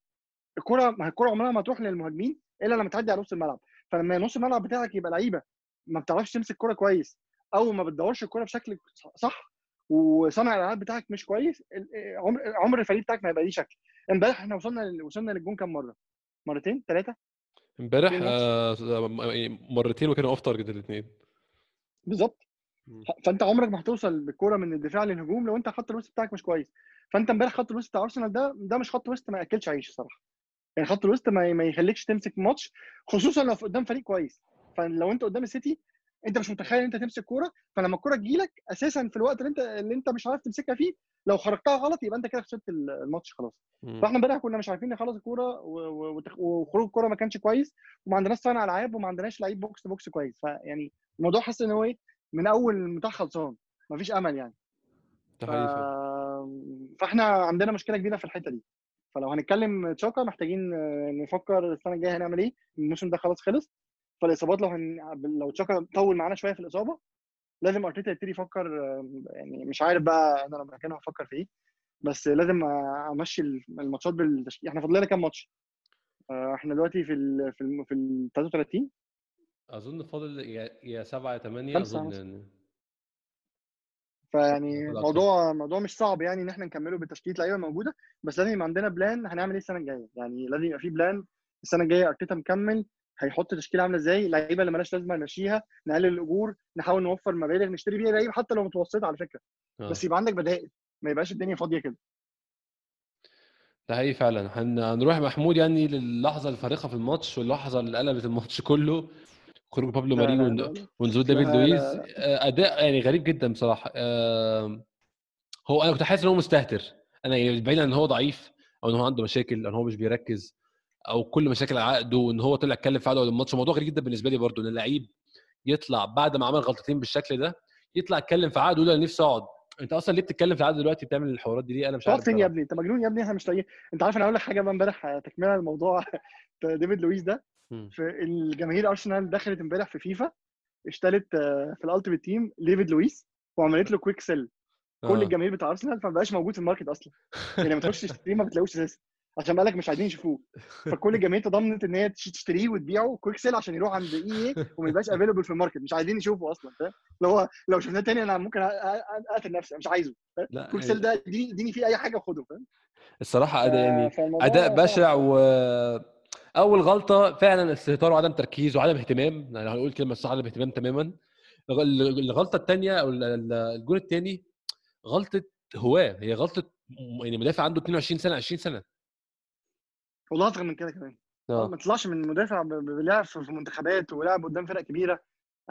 الكرة الكرة عمرها ما تروح للمهاجمين إلا لما تعدي على نص الملعب. فلما نص الملعب بتاعك يبقى لعيبة ما بتعرفش تمسك كرة كويس أو ما بتدورش الكرة بشكل صح وصانع الألعاب بتاعك مش كويس عمر عمر الفريق بتاعك ما يبقى ليه شكل. امبارح إحنا وصلنا وصلنا للجون كام مرة؟ مرتين؟ ثلاثة امبارح الماتش. آه، مرتين وكانوا off target الاثنين بالظبط. فانت عمرك ما هتوصل بالكوره من الدفاع للهجوم لو انت خط الوسط بتاعك مش كويس. فانت امبارح خط الوسط بتاع أرسنال ده ده مش خط وسط ما ياكلش عيش الصراحة. يعني خط الوسط ما, ما يخليكش تمسك ماتش خصوصا لو قدام فريق كويس. فلو انت قدام السيتي انت مش متخيل انت تمسك كورة فلما الكورة تجيلك أساسا في الوقت اللي انت اللي انت مش عارف تمسكها فيه لو خرجتها غلط يبقى انت كده خسرت الماتش خلاص. مم. فاحنا امبارح كنا مش عارفين نخلص الكورة وخروج الكورة ما كانش كويس وما عندناش صانع ألعاب وما عندناش لعيب box to box كويس. فيعني الموضوع حاسس إن هو إيه من أول المتاح خلصان مفيش أمل يعني. ف... فاحنا عندنا مشكلة كبيرة في الحتة دي. فلو هنتكلم تشاكا محتاجين آه، نفكر السنة الجاية هنعمل إيه الموسم ده خلاص خلص. فالإصابات لو هن... لو تشاكا طول معانا شوية في الإصابة لازم أرتيتا يبتدي يفكر يعني مش عارف بقى أنا لو مكانه هفكر في إيه بس لازم أمشي الماتشات بالتشكيل إحنا فاضل لنا كام ماتش؟ آه، إحنا دلوقتي في ال في ال في ال 33 أظن فاضل يا يا 7 يا 8 خمسة أظن. يعني فيعني فاضل موضوع موضوع مش صعب يعني إن إحنا نكمله بتشكيله لعيبة موجودة بس لازم يبقى عندنا plan هنعمل إيه السنة الجاية يعني لازم يبقى في plan السنة الجاية أرتيتا مكمل هيحط تشكيلة عاملة إزاي؟ اللعيبة اللي مالهاش لازمة نمشيها نقلل الأجور نحاول نوفر مبالغ نشتري بيها لعيبة حتى لو متوسطة على فكرة. آه. بس يبقى عندك بدائل ما يبقاش الدنيا فاضية كده. ده حقيقي فعلا. هن- هنروح محمود يعني للحظة الفارقة في الماتش واللحظة اللي قلبت الماتش كله. خروج بابلو لا ماري لا ون- لا لا. ونزول دافيد لا لويز. آه، أداء يعني غريب جدا بصراحة. هو أنا كنت حاسس إن هو مستهتر. أنا يعني بعيد عن إن هو ضعيف أو إن هو عنده مشاكل أو إن هو مش بيركز. أو كل مشاكل عقده وإن هو طلع اتكلم في عقده قبل الماتش موضوع غريب جدا بالنسبة لي برضو إن اللعيب يطلع بعد ما عمل غلطتين بالشكل ده يطلع يتكلم في عقده يقول أنا نفسي أقعد. أنت أصلا ليه بتتكلم في عقد دلوقتي بتعمل الحوارات دي؟ ليه؟ أنا مش عارف فين يا. ابني؟ أنت مجنون يا ابني؟ إحنا مش لاقيين أنت عارف أنا أقول لك حاجة بقى امبارح تكملة الموضوع ديفيد لويس ده. في الجماهير أرسنال دخلت امبارح في فيفا اشترت آه، في ال ultimate team ديفيد لويس وعملت له quick sell كل آه. الجماهير بتاع أرسنال فما بقاش موجود في ال market أصلا. يعني ما تخش تشتريه ما بتلاقوش أساسا. عشان بقالك مش عايزين يشوفوه. فكل الجماهير تضمنت إن هي تش- تشتريه وتبيعه quick sell عشان يروح عند EA وما يبقاش available في ال market. مش عايزين يشوفوا أصلا فاهم؟ اللي هو لو شفناه تاني أنا ممكن أقتل نفسي مش عايزه quick sell ده اديني اديني فيه أي حاجة وخده فاهم؟ الصراحة أداء يعني أداء بشع. و أول غلطة فعلا استهتار وعدم تركيز وعدم اهتمام. يعني هنقول كلمة صح عدم اهتمام تماما. الغ- الغلطة الثانية أو ال- ال- الجول الثاني غلطة هواه. هي غلطة يعني مدافع عنده 22 سنة 20 سنة. والله اصغر من كده كمان. آه. ما طلعش من مدافع بيلعب في منتخبات ولعب قدام فرق كبيرة.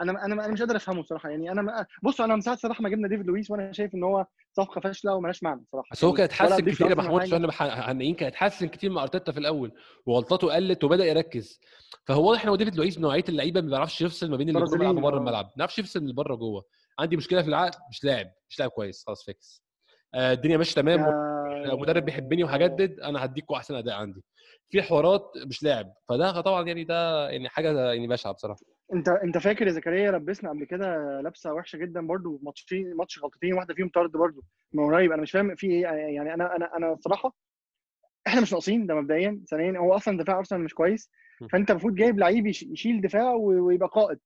أنا أنا أنا مش قادر أفهمه بصراحه يعني أنا بص أنا من ساعة الصراحة ما جبنا ديفيد لويس وأنا شايف إن هو صفقة فاشلة ومالهاش معنى بصراحه بس هو يعني كان اتحسن كتير. يا محمود. عشان هنقين كان اتحسن كتير مع أرتيتا في الأول وغلطاته قلت وبدأ يركز. فهو واضح إن هو ديفيد لويس من نوعية اللعيبة ما بيعرفش يفصل ما بين اللي جوه وبره آه. الملعب. ما بيعرفش يفصل من بره جوه. عندي مشكلة في العقد مش لاعب مش لاعب كويس. خلاص fix آه، الدنيا ماشية تمام. يا- لو مدرب بيحبني وهجدد أنا هديكوا أحسن أداء عندي. في حوارات مش لاعب فده طبعا يعني ده يعني حاجة يعني بشعة بصراحة. انت انت فاكر يا زكريا لبسنا قبل كده لبسه وحشة جدا برضو ماتشين ماتش غلطتين واحدة فيهم طرد برضو من قريب؟ أنا مش فاهم في إيه يعني أنا أنا أنا الصراحه إحنا مش ناقصين ده مبدئيا ثانيا هو أصلا دفاع أرسنال مش كويس. فأنت المفروض جايب لعيب يش- يشيل دفاع ويبقى قائد.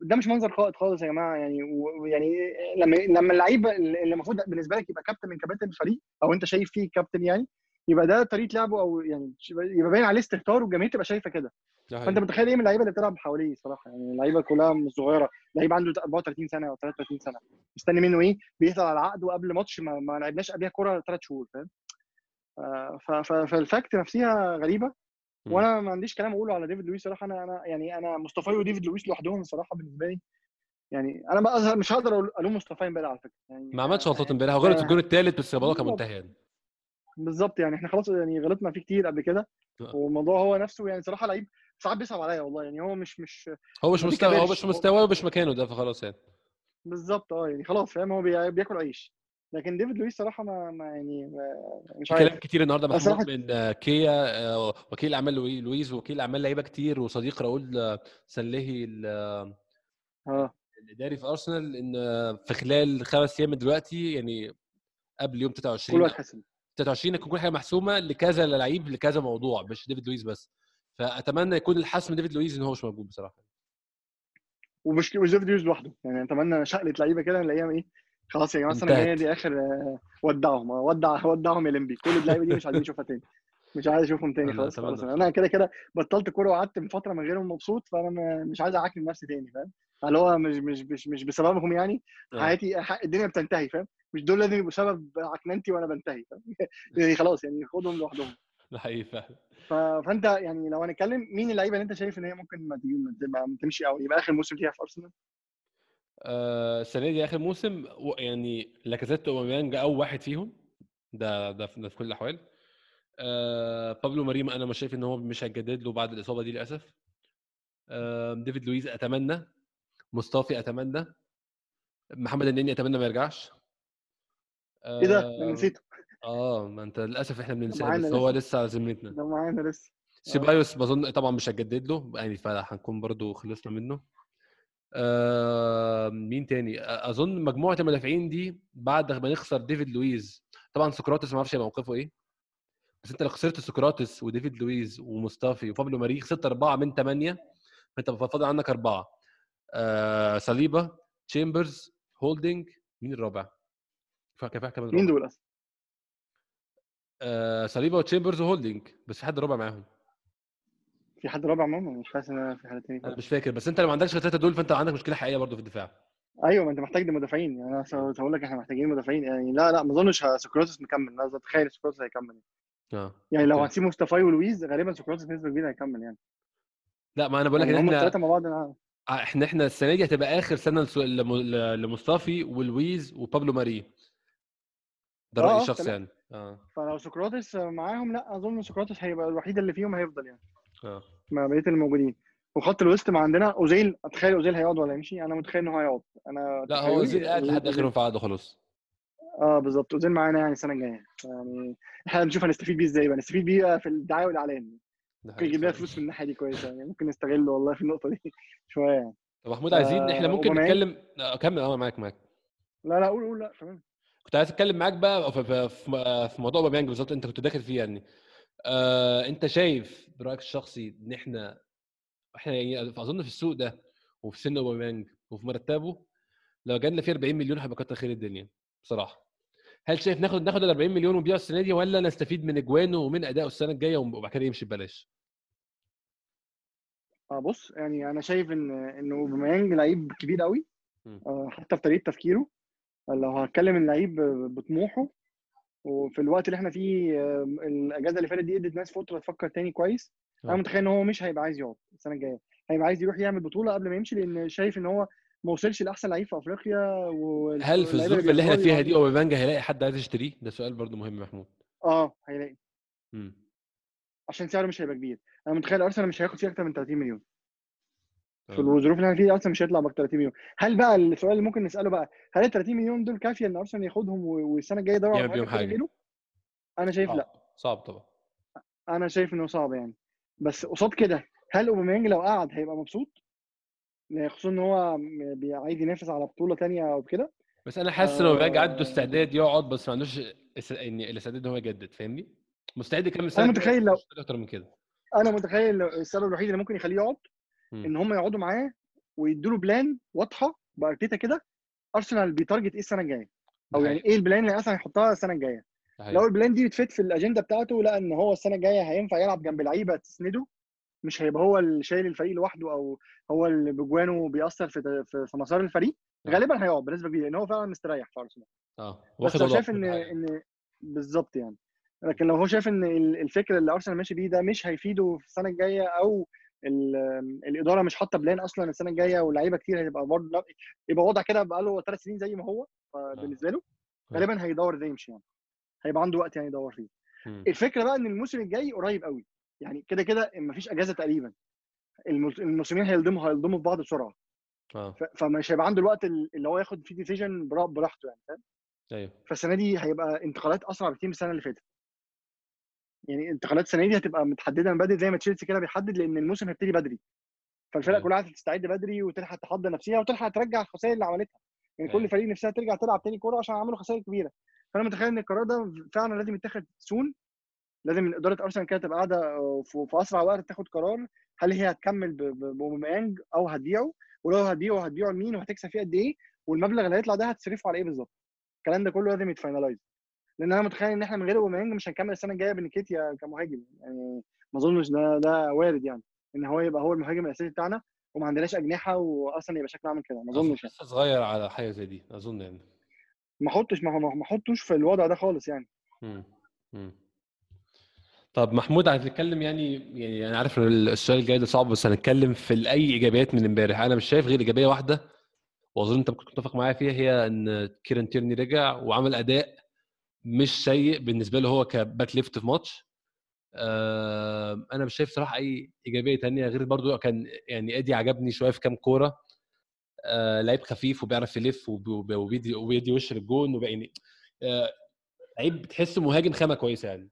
ده مش منظر قائد خالص يا جماعة يعني ويعني لما لما اللعيب اللي المفروض بالنسبة لك يبقى كابتن من كباتن الفريق أو أنت شايف فيه كابتن يعني يبقى ده طريقة لعبه أو يعني يبقى باين عليه استهتار والجماهير تبقى شايفة كده. فأنت متخيل إيه من اللعيبة اللي بتلعب حواليه صراحة؟ يعني اللعيبة كلها مش صغيرة. لعيب عنده 34 سنة أو 33 سنة. مستني منه إيه؟ بيحصل على العقد وقبل ماتش ما, ما لعبناش قبلها كورة ثلاث شهور فاهم؟ آه، فال fact نفسها غريبة. وأنا ما عنديش كلام أقوله على ديفيد لويس صراحة. أنا أنا يعني أنا مصطفي وديفيد لويس لوحدهم الصراحه بالنسبة لي. يعني أنا مش هقدر ألوم مصطفى امبارح على فكرة. يعني ما عملش غلطات يعني امبارح هو غلط آه، الجون الثالث بس الموضوع كان. منتهي. يعني بالظبط يعني إحنا خلاص يعني غلطنا فيه كتير قبل كده آه. والموضوع هو نفسه يعني صراحة لعيب ساعات بيصعب عليا والله يعني هو مش مش هو مش مستوى هو. مش مستواه ومش مكانه ده فخلاص يعني. بالظبط آه يعني خلاص فاهم هو بي- بياكل عيش. لكن ديفيد لويس صراحة ما, ما يعني ما مش عارف كلام كتير النهارده بس محمود من آه، كيا آه، وكيل أعمال لوي- لويز وكيل أعمال لعيبة كتير وصديق راؤول سلهي ال- الاداري في أرسنال إن في خلال خمس أيام دلوقتي يعني قبل يوم كل 23 واحد حسن 23 يكون كل حاجة محسومة لكذا لعيب لكذا موضوع مش ديفيد لويس بس. فأتمنى يكون الحسم ديفيد لويس إن هو مش موجود بصراحة. ومش مش ديفيد لويس لوحده. يعني أتمنى شلة لعيبة كده نلاقيها إيه خلاص يا جماعة السنة الجايه. دي آخر آه، ودعهم آه، ودع ودعهم يا لمبي كل اللعيبة دي مش عايزين نشوفها تاني. مش عايز أشوفهم تاني خلاص. أنا كده كده بطلت كورة وقعدت من فترة من غيرهم مبسوط فأنا مش عايز اعكنن نفسي تاني فاهم؟ اللي هو مش مش مش مش بسببهم يعني. آه. حياتي الدنيا بتنتهي فاهم؟ مش دول لازم يبقوا سبب عكننتي وأنا بنتهي يعني خلاص يعني خدهم لوحدهم. ده حقيقي فعلا. فأنت يعني لو هنتكلم مين اللعيبة اللي أنت شايف إن هي ممكن ما تمشي أو يبقى آخر موسم ليها في أرسنال؟ آه، السنة دي آخر موسم يعني لاكازيت واوباميانج أو واحد فيهم. ده ده في ده في كل الأحوال. آه، بابلو مريم أنا مش شايف إن هو مش هيجدد له بعد الإصابة دي للأسف. آه، ديفيد لويز أتمنى. مصطفي أتمنى. محمد النني أتمنى ما يرجعش. إيه ده؟ نسيته. آه ما أنت للأسف إحنا بننساه بس هو لسه. على ذمتنا ده معانا لسه. سيبايوس بظن طبعا مش هجدد له يعني فهنكون برضو خلصنا منه. آه مين تاني؟ أظن مجموعة المدافعين دي بعد ما نخسر ديفيد لويز. طبعا سقراطس ما أعرفش هيبقى موقفه إيه. بس أنت لو خسرت سقراطس وديفيد لويز ومصطفي وبابلو ماري خسرت أربعة من ثمانيه فأنت فاضل عندك أربعة. آه صليبه تشامبرز هولدنج مين الرابع؟ فاكر كمان مين؟ دول أصلا؟ آه صليبه وتشامبرز وهولدنج بس في حد رابع معاهم. في حد رابع ماما مش حاسس إن أنا في حد تاني أنا مش فاكر بس أنت لو ما عندكش الثلاثه دول فأنت عندك مشكلة حقيقية برضو في الدفاع. أيوه ما أنت محتاج مدافعين يعني أنا هقول لك إحنا محتاجين مدافعين. يعني لا لا ما أظنش سقراطس مكمل. لا اتخيل سقراطس هيكمل. آه يعني لو. هتسيب مصطفى ولويز غالبا سقراطس بنسبة كبيرة هيكمل يعني. لا ما أنا بقول لك يعني إن إحنا الثلاثه مع بعض أنا إحنا إحنا السنة دي هتبقى آخر سنة لسو- لم- ل- لمصطفي ولويز وبابلو ماري ده آه، رأيي آه، الشخصي تمام. يعني. آه. فلو سقراطس معاهم لا أظن سقراطس هيبقى الوحيد اللي فيهم هيفضل يعني. آه. مع بقية الموجودين. وخط الوسط ما عندنا أوزيل أتخيل أوزيل هيقعد ولا يمشي؟ أنا متخيل إنه هيقعد. أنا لا هو زين قاعد لحد أوزيل- آخر يوم في عقده خلاص. آه بالظبط. أوزيل معانا يعني السنة الجاية. يعني إحنا هنشوف هنستفيد بيه إزاي بقى. نستفيد بيه في الدعاية والإعلان. ممكن يجيب لنا. فلوس من الناحية دي كويسة يعني. ممكن نستغله والله في النقطة دي شوية يعني. طب محمود عايزين إحنا آه، ممكن. نتكلم آه، كمل. آه معاك معاك. لا لا قول قول لا تمام. كنت عايز أتكلم معاك بقى في, في, موضوع اوباميانج بالظبط أنت كنت داخل فيه يعني آه أنت شايف برأيك الشخصي إن إحنا إحنا يعني أظن في السوق ده وفي سن اوباميانج وفي مرتبه لو جالنا فيه 40 مليون هيبقى كتر خير الدنيا بصراحة هل شايف ناخد ناخد ال 40 مليون ونبيعه السنة دي ولا نستفيد من إجوانه ومن أدائه السنة الجاية وبعد كده يمشي ببلاش؟ آه بص يعني أنا شايف ان إن اوباميانج لعيب كبير قوي. آه حتى في طريقة تفكيره لو هتكلم اللعيب بطموحه وفي الوقت اللي إحنا فيه الأجازة اللي فاتت دي ادت ناس فترة تفكر تاني كويس أنا آه. متخيل إن هو مش هيبقى عايز يقعد السنة الجاية هيبقى عايز يروح يعمل بطولة قبل ما يمشي لأن شايف إن هو ما وصلش لأحسن لعيب في أفريقيا هل في الظروف اللي إحنا فيها دي أوباميانج هيلاقي حد عايز يشتريه؟ ده سؤال برضو مهم محمود. آه هيلاقي مم. عشان سعره مش هيبقى كبير أنا متخيل أرسنال مش هياخد فيه أكتر من 30 مليون في آه. الظروف اللي إحنا فيها ارسنال مش هيطلع ب 30 مليون هل بقى السؤال اللي ممكن نسأله بقى هل ال 30 مليون دول كافية إن أرسنال ياخدهم والسنة الجاية يدور يعمل على حاجة حاجة. أنا شايف لأ صعب صعب طبعا. أنا شايف إنه صعب يعني بس قصاد كده هل أوباميانج لو قعد هيبقى مبسوط يعني خصوصا إن هو عايز ينافس على بطولة تانية أو كده بس أنا حاسس ان اوباميانج عنده آه. استعداد يقعد بس ما عندوش الاستعداد إن هو يجدد فاهمني؟ مستعد يكمل أنا الجاية، متخيل لو- أكتر من كده. أنا متخيل السبب الوحيد اللي ممكن يخليه يقعد. إن هم يقعدوا معاه ويدوا له plan واضحة بارتيتا كده ارسنال بي target إيه السنة الجاية؟ أو يعني إيه ال plan اللي ارسنال هيحطها السنة الجاية؟ لو. ال plan دي بت fit في الاجنده بتاعته لا إن هو السنة الجاية هينفع يلعب جنب لعيبة تسنده مش هيبقى هو اللي شايل الفريق لوحده أو هو اللي بجوانه بيأثر في في, مسار الفريق. آه. غالبا هيقعد بنسبة كبيرة لأن هو فعلا مستريح في ارسنال آه. واخد شايف إن. إن بالظبط يعني. لكن لو هو شايف إن ال- الفكر اللي ارسنال ماشي بيه ده مش هيفيده في السنة الجاية أو الإدارة مش حاطة plan أصلا السنة الجاية واللعيبة كتير هتبقى برضه يبقى وضع كده بقى له ثلاث سنين زي ما هو بالنسبة له آه. غالبا هيدور إزاي يمشي يعني. هيبقى عنده وقت يعني يدور فيه. الفكرة بقى إن الموسم الجاي قريب قوي. يعني كده كده مفيش أجازة تقريبا. الموس- الموسمين هيلضموا هيلضموا في بعض بسرعة. ف- فمش هيبقى عنده الوقت اللي هو ياخد فيه ديسيجن براحته يعني فاهم؟ أيوه. فالسنة دي هيبقى انتقالات أسرع بكتير من السنة اللي فاتت. يعني انتقالات السنة دي هتبقى متحددة من بدري زي ما تشيلسي كده بيحدد لأن الموسم هيبتدي بدري. فالفرق أيوة. كلها هتستعد بدري وتلحق تحضر نفسها وتلحق ترجع الخسائر اللي عملتها. يعني. كل فريق نفسها ترجع تلعب تاني كورة عشان عملوا خسائر كبيرة. فأنا متخيل إن القرار ده فعلا لازم يتاخد soon لازم إدارة أرسنال كده تبقى قاعدة في أسرع وقت تاخد قرار هل هي هتكمل ب- ب- بأوباميانج أو هتبيعه ولو هتبيعه هتبيعه لمين وهتكسب فيه قد إيه والمبلغ اللي هيطلع ده هتصرفه على إيه بالظبط. الكلام ده كله لازم يت finalize لأن أنا متخيل إن إحنا من غير اوباميانج مش هنكمل السنة الجاية بنكيتيا كمهاجم. يعني ما أظنش ده ده وارد يعني. إن هو يبقى هو المهاجم الأساسي بتاعنا وما عندناش أجنحة واصلا يبقى شكله عامل كده. ما أظنش. يعني لسه صغير على حاجة زي دي. أظن يعني. ما احطش ما احطوش في الوضع ده خالص يعني. طب محمود هنتكلم يعني يعني أنا عارف إن السؤال الجاي ده صعب بس هنتكلم في اي إيجابيات من إمبارح. أنا مش شايف غير إيجابية واحدة وأظن أنت ممكن تتفق معايا فيها هي إن كيرن تيرني رجع وعمل أداء مش سيء بالنسبة له هو ك back left في ماتش. آه، أنا مش شايف صراحة أي إيجابية تانية غير برضو كان يعني إيدي عجبني شوية في كام كورة. آه، لعيب خفيف وبيعرف يلف وب- وب- وبيدي وبيدي وش للجون يعني آه، لعيب بتحسه مهاجم خامة كويسة يعني.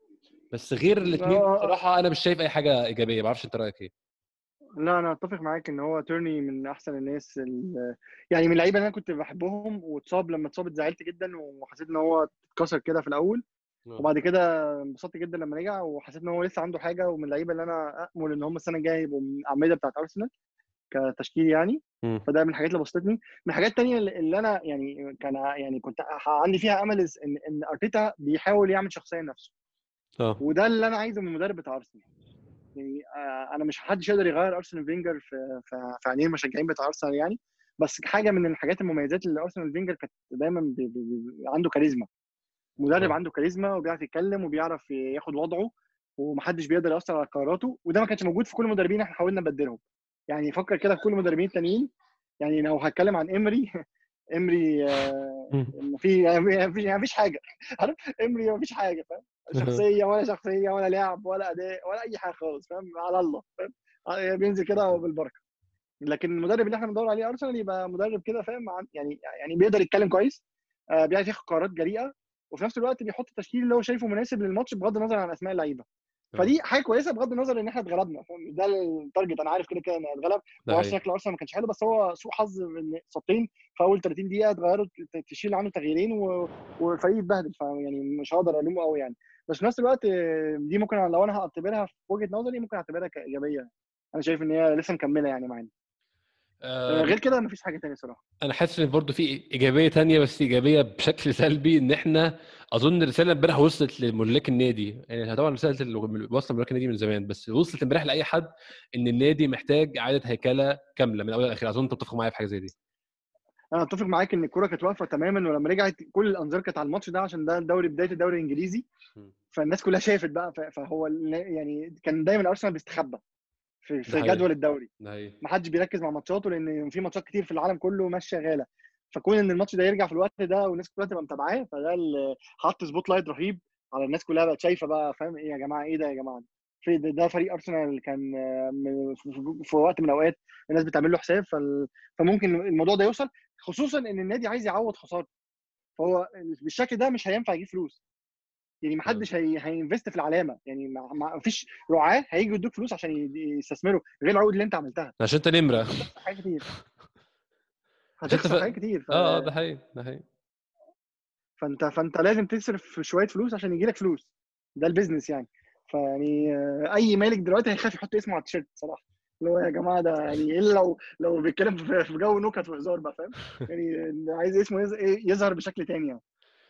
بس غير الاثنين. بصراحه أنا مش شايف أي حاجة إيجابية. ما أعرفش أنت رأيك إيه؟ لا أنا أتفق معاك إن هو تيرني من أحسن الناس ال- يعني من اللعيبة اللي أنا كنت بحبهم واتصاب لما اتصاب اتزعلت جدا وحسيت إن هو اتكسر كده في الأول. آه. وبعد كده انبسطت جدا لما رجع وحسيت إن هو لسه عنده حاجة ومن اللعيبة اللي أنا امل إن هم السنة الجاية يبقوا من الاعمده بتاعت أرسنال كتشكيل يعني. فده من الحاجات اللي بسطتني. من الحاجات التانية اللي أنا يعني كان يعني كنت عندي فيها أمل إن إن أرتيتا بيحاول يعمل شخصية لنفسه. آه. وده اللي أنا عايزه من المدرب بتاع أرسنال. يعني آه، أنا مش حدش يقدر يغير أرسنال فينجر في في عينين المشجعين بتاع أرسنال يعني. بس حاجة من الحاجات المميزات اللي أرسنال فينجر كانت دايما بي بي بي عنده كاريزما. مدرب آه. عنده كاريزما وبيعرف يتكلم وبيعرف ياخد وضعه ومحدش بيقدر يأثر على قراراته وده ما كانش موجود في كل المدربين إحنا حاولنا نبدلهم. يعني فكر كده في كل المدربين التانيين. يعني لو هتكلم عن إمري إمري مم. في في يعني مفيش حاجة. عارف؟ إمري مفيش حاجة فاهم؟ شخصية ولا شخصية ولا لعب ولا أداء ولا أي حاجة خالص فاهم؟ على الله فاهم؟ آه، بينزل كده بالبركه لكن المدرب اللي إحنا بندور عليه أرسنال يبقى مدرب كده فاهم؟ عن- يعني يعني بيقدر يتكلم كويس آه، بيعرف ياخد قرارات جريئة وفي نفس الوقت بيحط التشكيل اللي هو شايفه مناسب للماتش بغض النظر عن أسماء اللعيبة. فدي حاجة كويسة بغض النظر إن إحنا اتغلبنا؟ ده التارجت أنا عارف كده كده إن اتغلب. شكل أرسنال ما كانش حلو بس هو سوء حظ ان اصابتين في أول 30 دقيقة اتغيروا تشيل عنه تغييرين والفريق اتبهدل فيعني مش هقدر ألومه قوي يعني. بس في نفس الوقت دي ممكن لو أنا هعتبرها في وجهة نظري ممكن أعتبرها كإيجابية. أنا شايف إن هي لسه مكملة يعني معانا. آه، آه، غير كده مفيش حاجة تانية صراحة. أنا حاسس إن برضه في إيجابية تانية بس إيجابية بشكل سلبي إن إحنا أظن الرساله امبارح وصلت لملاك النادي. يعني طبعا رسالة اللي واصله لملاك النادي من زمان بس وصلت امبارح لأي حد إن النادي محتاج إعادة هيكلة كاملة من اول لاخر أظن أنت تتفق معايا في حاجة زي دي. أنا اتفق معاك إن الكورة كانت واقفة تماما ولما رجعت كل الأنظار كانت على الماتش ده عشان ده الدوري بداية الدوري الإنجليزي. فالناس كلها شافت بقى فهو يعني كان دايما ارسنال بيستخبى في, في. جدول الدوري. ما حدش بيركز مع ماتشاته لأن في ماتشات كتير في العالم كله ماشيه شغالة. فكون إن الماتش ده يرجع في الوقت ده والناس كلها تبقى متابعاه فده اللي حط spotlight رهيب على الناس كلها بقت شايفة بقى فاهم؟ إيه يا جماعة إيه ده يا جماعة؟ في ده, ده فريق أرسنال كان آه، في- وقت من الأوقات الناس بتعمل له حساب. فممكن الموضوع ده يوصل خصوصا إن النادي عايز يعوض خسارته. فهو بالشكل ده مش هينفع يجيب فلوس. يعني ما حدش هي... هي invest في العلامة. يعني ما ما فيش رعاة هيجوا يدوك فلوس عشان يستثمروا غير العقود اللي انت عملتها. عشان انت نمرة. حاجات كتير. هتخسر تف- حاجات كتير. ف... آه ده حقيقي ده حقيقي. فانت فانت لازم تصرف شوية فلوس عشان يجي لك فلوس. ده ال business يعني. فيعني آه، أي مالك دلوقتي هيخاف يحط اسمه على التيشيرت صراحة. اللي هو يا جماعة ده يعني الا لو لو بيتكلم في جو نكت وهزار بقى فاهم؟ يعني عايز اسمه إيه، يظهر بشكل تاني يعني.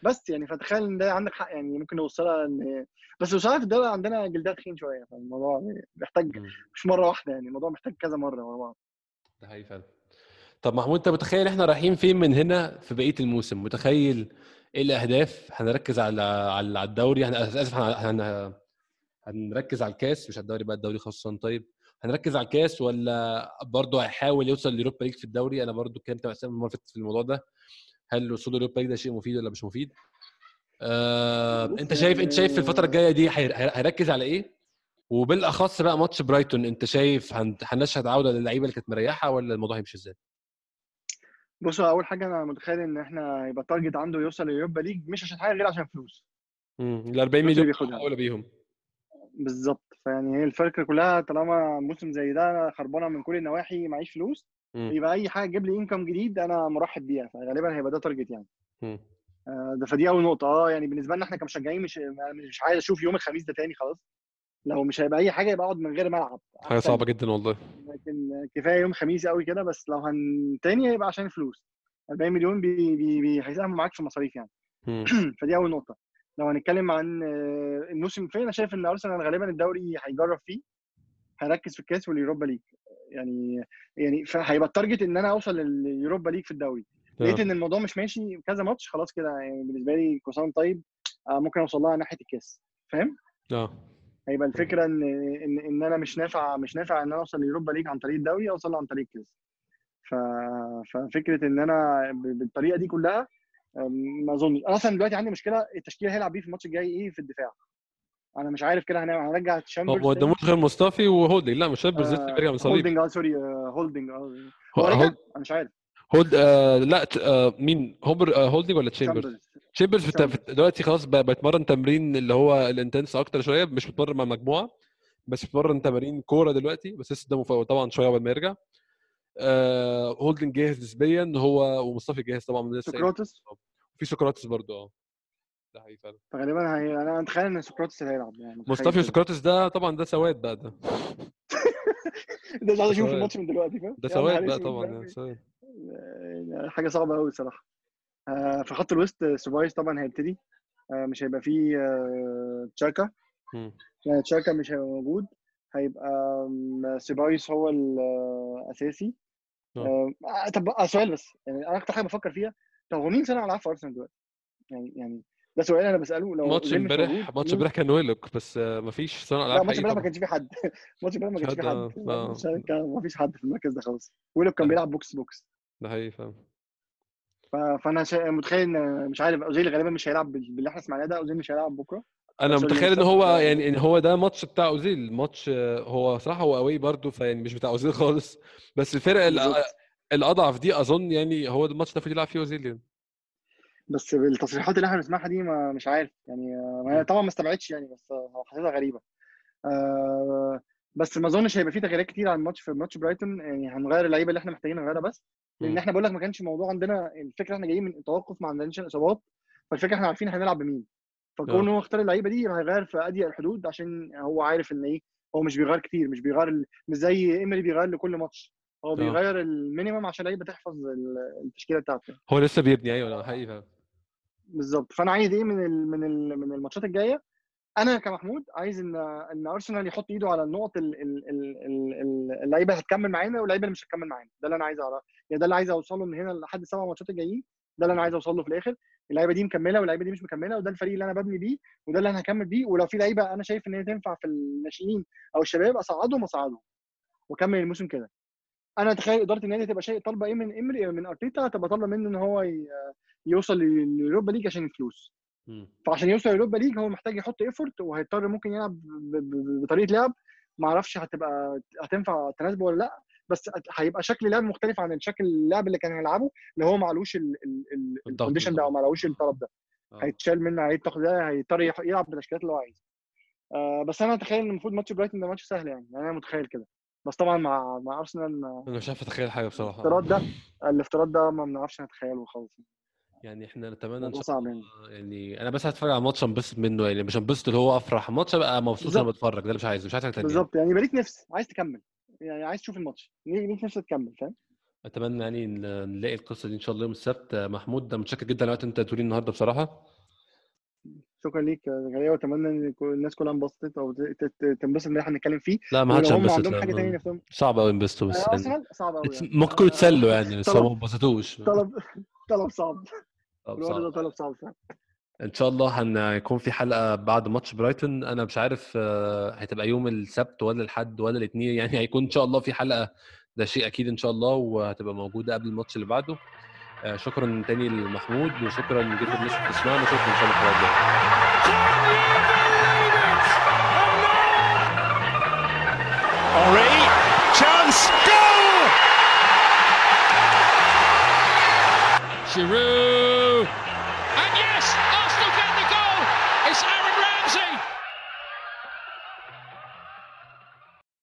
بس يعني فتخيل إن ده عندك حق يعني ممكن نوصلها إن بس بصراحه في الدوري عندنا جلدات تخين شوية فالموضوع محتاج. مش مرة واحدة يعني الموضوع محتاج كذا مرة ورا بعض. ده حقيقي فعلا. طب محمود انت متخيل إحنا رايحين فين من هنا في بقية الموسم؟ متخيل إيه الأهداف؟ هنركز على على الدوري؟ هن... اسف هن... هن... هنركز على الكاس مش على الدوري بقى الدوري خاصه طيب هنركز على الكاس ولا برضه هيحاول يوصل ل Europa League في الدوري؟ أنا برضه اتكلمت مع اسامه المره في الموضوع ده. هل وصول ل Europa League ده شيء مفيد ولا مش مفيد؟ آه، بص انت شايف انت شايف في الفترة الجاية دي هي- هي- هيركز على إيه؟ وبالأخص بقى ماتش برايتون انت شايف هن- هنشهد عوده للعيبة اللي كانت مريحة ولا الموضوع هيمشي إزاي؟ بصوا أول حاجة أنا متخيل إن إحنا يبقى ال target عنده يوصل لل Europa League مش عشان حاجة غير عشان فلوس. امم ال 40 الفلوس اللي مليون بياخدها. اولى بيهم. بالظبط فيعني هي الفكرة كلها طالما موسم زي ده خربانة من كل النواحي معيش فلوس يبقى أي حاجة تجيب لي income جديد أنا مرحب بيها فغالبا هيبقى ده target يعني. مم. آه، ده فدي أول نقطة. آه يعني بالنسبة لنا إحنا كمشجعين مش مش عايز أشوف يوم الخميس ده تاني خلاص. لو مش هيبقى أي حاجة يبقى أقعد من غير ملعب. حاجة. صعبة جدا والله. لكن كفاية يوم خميس قوي كده بس لو هن تاني هيبقى عشان الفلوس. 40 مليون بي بي بي هيساهموا معاك في المصاريف يعني. فدي أول نقطة. لو هنتكلم عن آه، الموسم الجاي أنا شايف إن أرسنال غالبا الدوري هيجرب فيه هيركز في الكاس وال Europa League. يعني يعني فهيبقى ال target إن أنا أوصل لل Europa League في الدوري. لقيت آه. إن الموضوع مش ماشي كذا ماتش خلاص كده يعني بالنسبة لي كوسان طيب آه، ممكن أوصل لها ناحية الكاس. فاهم؟ آه. هيبقى الفكرة إن إن إن أنا مش نافع مش نافع إن أنا أوصل ل Europa League عن طريق الدوري أوصل عن طريق الكاس. ف... ففكرة إن أنا بالطريقة دي كلها أم، ما أظنش. أنا أصلا دلوقتي عندي مشكلة التشكيل هيلعب بيه في الماتش الجاي إيه؟ في الدفاع. أنا مش عارف كده هنعمل هنرجع تشامبرز ما قداموش غير مصطفى وهولدنج. لا مش شامبرز لسه آه، بيرجع من صليب هولدنج آه سوري آه، هولدنج آه أنا مش عارف. هولد آه لا آه مين؟ هوبر آه هولدنج ولا تشامبرز؟ تشامبرز. تشامبرز دلوقتي خلاص بيتمرن تمرين اللي هو ال intense أكتر شوية مش بيتمرن مع مجموعة بس بيتمرن تمارين كورة دلوقتي بس لسه قدامه طبعا شوية قبل ما يرجع. آه هولدنج جاهز نسبيا هو ومصطفى جاهز طبعا مين سقراطس؟ في سقراطس برضه آه. ده حقيقي فعلا. فغالبا هي... أنا متخيل إن سقراطس اللي هيلعب يعني مصطفى. سقراطس ده طبعا ده سواد بقى ده. ده مش عايز أشوف. الماتش من دلوقتي فاهم؟ ده سواد بقى طبعا سواد. يعني حاجة صعبة قوي صراحة آه، في خط الوسط سيبايوس طبعا هيبتدي. آه، مش هيبقى فيه آه، تشاكا. يعني تشاكا مش هيبقى موجود. هيبقى سيبايوس هو الاساسي طب سؤال بس. يعني أنا أكتر حاجة بفكر فيها طب هو مين صانع العاب في أرسنال دلوقتي؟ يعني يعني ده سؤال أنا بسأله لو ماتش امبارح ماتش امبارح كان ويلوك بس آه، مفيش لا العاب ماتش حقيقي امبارح ما كانش فيه حد. ماتش امبارح ما كانش فيه حد، آه، ما فيش حد في المركز ده خالص ويلوك كان آه. بيلعب بوكس بوكس. ده حقيقي فاهم فأنا شا... متخيل إن مش عارف أوزيل غالبا مش هيلعب بال- باللي إحنا سمعناه ده أوزيل مش هيلعب بكرة؟ أنا متخيل إن هو يعني إن هو ده ماتش بتاع أوزيل. ماتش آه، هو صراحة هو قوي برضه فيعني مش بتاع أوزيل خالص. بس الفرق. الأضعف دي أظن يعني هو الماتش ده المفروض يلعب فيه أوزيل يعني. بس بالتصريحات اللي إحنا بنسمعها دي ما مش عارف. يعني آه، ما طبعا ما استبعدش يعني بس آه، حاسسها غريبة. آه، بس ما اظنش هيبقى فيه تغييرات كتير عن الماتش في ماتش برايتون. يعني هنغير اللعيبة اللي إحنا محتاجين نغيرها بس. لأن. إحنا بقول لك ما كانش الموضوع عندنا الفكرة إحنا جايين من توقف ما عندناش إصابات. فالفكرة إحنا عارفين هنلعب بمين. فكون. هو اختار اللعيبة دي هيغير في أضيق الحدود عشان هو عارف إن إيه هو مش بيغير كتير مش بيغير مش زي إيمري بيغير لكل ماتش. هو بيغير ال minimum عشان اللعيبة تحفظ ال- التشكيلة بتاعته. هو لسه بيبني أيوه حقيقي بالظبط. فأنا عايز إيه من ال من ال من الماتشات الجاية؟ أنا كمحمود عايز ان إن أرسنال يحط إيده على النقط ال- ال- ال- ال- ال- اللعيبة هتكمل معانا واللعيبة اللي مش هتكمل معانا. ده اللي أنا عايز أعرفه. يعني ده اللي عايز أوصله من هنا لحد السبع ماتشات الجايين. ده اللي أنا عايز اوصل له في الآخر. اللعيبة دي مكملة واللعيبة دي مش مكملة وده الفريق اللي أنا ببني بيه وده اللي أنا هكمل بيه. ولو في لعيبة أنا شايف إن هي تنفع في الناشئين أو الشباب أصعدهم أصعدهم. وأكمل الموسم كده. أنا أتخيل إدارة النادي تبقى شيء طالبة إيه من إيمري من أرتيتا تبقى طالبة منه إن هو يوصل لليوروبا ليج عشان الفلوس. فعشان يوصل لليوروبا ليج هو محتاج يحط effort وهيضطر ممكن يلعب بطريقة لعب. ما أعرفش هتبقى هتنفع تناسبه ولا لأ بس هيبقى شكل لعب مختلف عن الشكل اللعب اللي كان هيلعبه اللي هو معليهوش الضغط ال condition ده أو معليهوش الطلب ده. آه. هيتشال منه هيتاخد ده هيضطر يلعب بالتشكيلات اللي هو عايزها. آه بس أنا أتخيل إن المفروض ماتش برايتون ده ماتش سهل يعني. يعني أنا متخيل كده. بس طبعا مع مع أرسنال ما- أنا مش عارف أتخيل حاجة بصراحة. الافتراض ده الافتراض ده ما بنعرفش نتخيله خالص. يعني إحنا نتمنى إن شاء الله يعني. يعني أنا بس هتفرج على ماتش انبسط منه يعني مش انبسط اللي هو أفرح ماتش ابقى مبسوط وأنا بالظبط. بتفرج ده مش عايزه مش عايز حاجة تانية. بالظبط يعني يبقى نفس عايز تكمل يعني عايز تشوف الماتش ليك نفس تكمل فاهم؟ أتمنى يعني نلاقي القصة دي إن شاء الله يوم السبت. محمود ده متشكر جدا اللي أنت تقولي النهارده بصراحة. شكرا ليك زكريا واتمنى إن الناس كلها انبسطت أو تنبسط إن إحنا نتكلم فيه. لا ما حدش هم هينبسط عندهم حاجة تانية نفسهم. صعب قوي ينبسطوا بس آه، يعني صعب قوي يعني. ممكن يكونوا يتسلوا آه، يعني بس هم ما طلب انبسطوش. طلب طلب صعب. الوضع صعب. ده طلب صعب فعلا. إن شاء الله هنكون في حلقة بعد ماتش برايتون. أنا مش عارف آه، هتبقى يوم السبت ولا الحد ولا الاثنين يعني هيكون إن شاء الله في حلقة. ده شيء أكيد إن شاء الله وهتبقى موجودة قبل الماتش اللي بعده. آه، شكرا تاني لمحمود وشكرا جدا للناس اللي بتسمعنا. شكرا إن شاء الله Henri, chance, goal! Giroud!